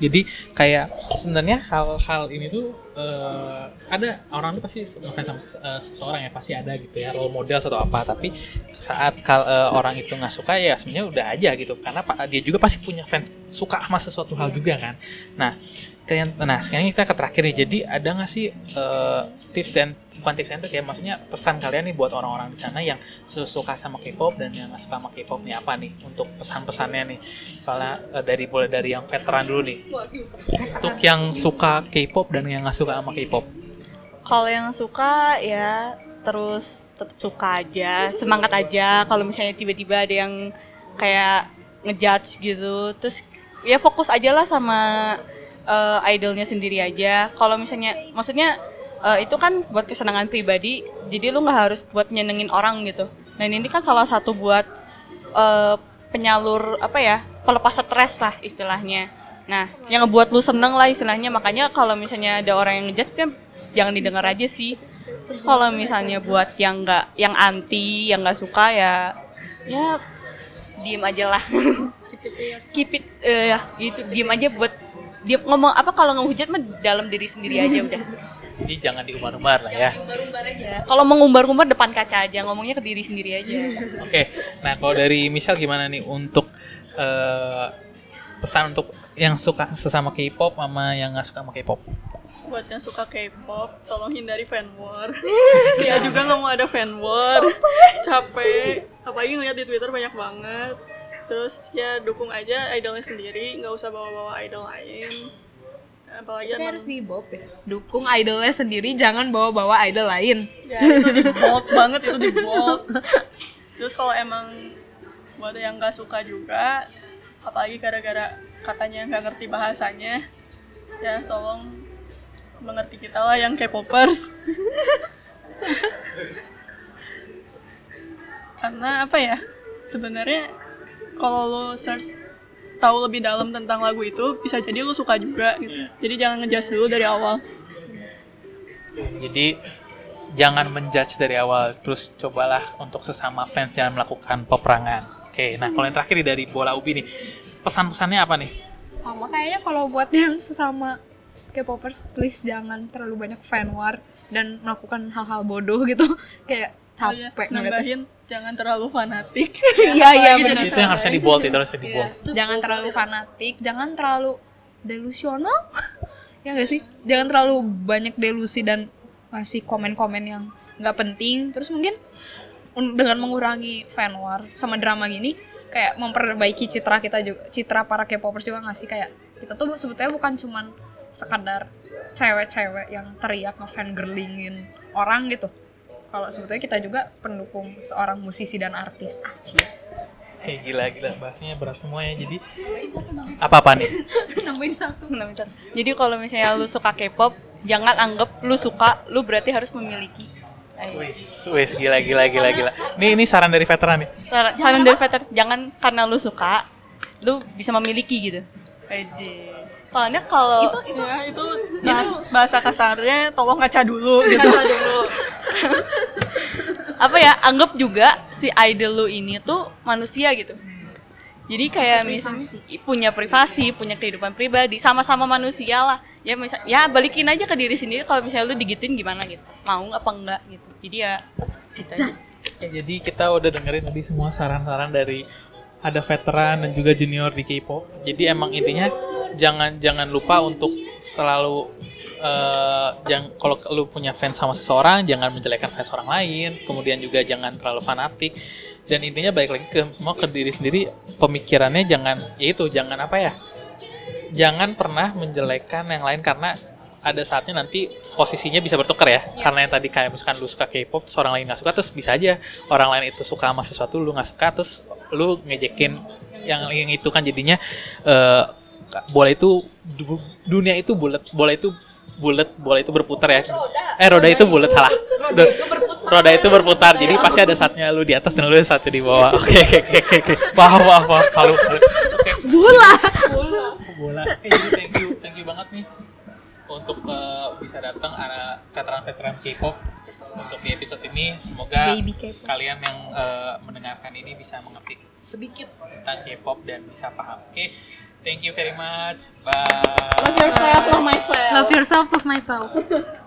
Jadi kayak sebenarnya hal-hal ini tuh eh, ada orang pasti ngefans sama eh, seseorang ya pasti ada gitu ya role model atau apa tapi saat kal eh, orang itu nggak suka ya sebenarnya udah aja gitu karena dia juga pasti punya fans suka sama sesuatu hal juga kan. Nah kalian nah sekarang kita ke terakhir nih jadi ada nggak sih eh, tips dan bukan tips trik ya maksudnya pesan kalian nih buat orang-orang di sana yang suka sama K-pop dan yang nggak suka sama K-pop nih apa nih untuk pesan-pesannya nih? Soalnya dari boleh dari yang veteran dulu nih. Untuk yang suka K-pop dan yang nggak suka sama K-pop Kalau yang suka ya terus tetap suka aja, semangat aja. Kalau misalnya tiba-tiba ada yang kayak ngejudge gitu, terus ya fokus aja lah sama eh, idolnya sendiri aja. Kalau misalnya, maksudnya eh, itu kan buat kesenangan pribadi, jadi lu nggak harus buat nyenengin orang gitu. Dan ini kan salah satu buat eh, penyalur apa ya, pelepas stres lah istilahnya. Nah, yang ngebuat lu seneng lah istilahnya. Makanya kalau misalnya ada orang yang ngejudge kan jangan didengar aja sih. Terus kalau misalnya buat yang nggak, yang anti, yang nggak suka ya, ya diem aja lah. Keep it, eh, ya gitu diem aja buat dia ngomong apa kalau ngehujat mah dalam diri sendiri aja udah. jadi jangan diumbar-umbar lah ya aja. Kalau mau ngumbar-ngumbar depan kaca aja, ngomongnya ke diri sendiri aja. oke nah kalau dari Michelle gimana nih untuk eh, pesan untuk yang suka sesama K-pop sama yang nggak suka sama K-pop? Buat yang suka K-pop tolong hindari fan war. <laughs> Kita juga nggak mau ada fan war. Capek. Apalagi ngeliat di Twitter banyak banget. Terus ya dukung aja idolnya sendiri. Nggak usah bawa-bawa idol lain. Apalagi Tapi harus di bold deh dukung idolnya sendiri jangan bawa-bawa idol lain. Ya itu di bold banget itu di bold. Terus kalau emang buat yang nggak suka juga apalagi gara-gara katanya nggak ngerti bahasanya. Ya tolong mengerti kita lah yang K-popers. <laughs> Karena apa ya sebenarnya kalau lo search tahu lebih dalam tentang lagu itu bisa jadi lo suka juga gitu. Jadi jangan ngejudge dulu dari awal. Jadi jangan menjudge dari awal, terus cobalah untuk sesama fans jangan melakukan peperangan. Oke, nah kalau yang terakhir dari bola ubi nih, pesan-pesannya apa nih? sama kayaknya kalau buat yang sesama K-popers please jangan terlalu banyak fan war dan melakukan hal-hal bodoh gitu <laughs> kayak Oh iya, capek ngeliatnya. nambahin jangan terlalu fanatik <laughs> Iya iya benar. Itu yang harusnya di bold, itu harusnya di bold. jangan terlalu fanatik, jangan terlalu delusional. <laughs> ya gak sih? Jangan terlalu banyak delusi dan ngasih komen-komen yang nggak penting. Terus mungkin un- dengan mengurangi fan war sama drama gini kayak memperbaiki citra kita juga, citra para K-popers juga nggak sih kayak kita tuh sebetulnya bukan cuman sekadar cewek-cewek yang teriak ngefan girlingin orang gitu. Kalau sebetulnya kita juga pendukung seorang musisi dan artis. Aci. Oke, gila gila bahasanya berat semua ya. Jadi apa-apa nih? <laughs> Nambahin satu. Namanya satu. Jadi kalau misalnya lu suka K-pop, jangan anggap lu suka, lu berarti harus memiliki. Wis, wis gila gila gila gila. Ini ini saran dari veteran nih. Saran, saran dari veteran, jangan karena lu suka, lu bisa memiliki gitu. Pede. Soalnya kalau itu itu ya, itu bahasa, <laughs> bahasa kasarnya tolong ngaca dulu gitu apa ya anggap juga si idol lu ini tuh manusia gitu jadi kayak misalnya punya privasi punya kehidupan pribadi sama-sama manusia lah ya misal ya balikin aja ke diri sendiri kalau misalnya lu digituin gimana gitu. Mau apa enggak gitu. Jadi ya gitu sih. Oke, jadi kita udah dengerin tadi semua saran-saran dari ada veteran dan juga junior di K-pop. Jadi emang intinya jangan jangan lupa untuk selalu eh jangan kalau lu punya fans sama seseorang jangan menjelekkan fans orang lain. Kemudian juga jangan terlalu fanatik. Dan intinya balik lagi ke semua ke diri sendiri. Pemikirannya jangan ya itu jangan apa ya jangan pernah menjelekkan yang lain karena ada saatnya nanti posisinya bisa bertukar ya. Karena yang tadi kayak misalkan lu suka K-pop terus orang lain nggak suka terus bisa aja orang lain itu suka sama sesuatu lu nggak suka terus lu ngejekin yang yang itu kan jadinya eh bola itu du- dunia itu bulat bola itu bulat bola itu berputar ya. Eh roda itu bulat salah. Roda itu berputar, roda itu berputar. jadi pasti ada saatnya lu di atas dan lu saatnya di bawah. Oke oke oke oke paham paham paham palu oke. Bola. bola. Eh, jadi thank you thank you banget nih. Untuk eh, bisa datang ada veteran-veteran K-pop untuk di episode ini. Semoga kalian yang eh, mendengarkan ini bisa mengerti sedikit tentang K-pop dan bisa paham. Oke thank you very much bye Love yourself, love myself. Love yourself, love myself. <laughs>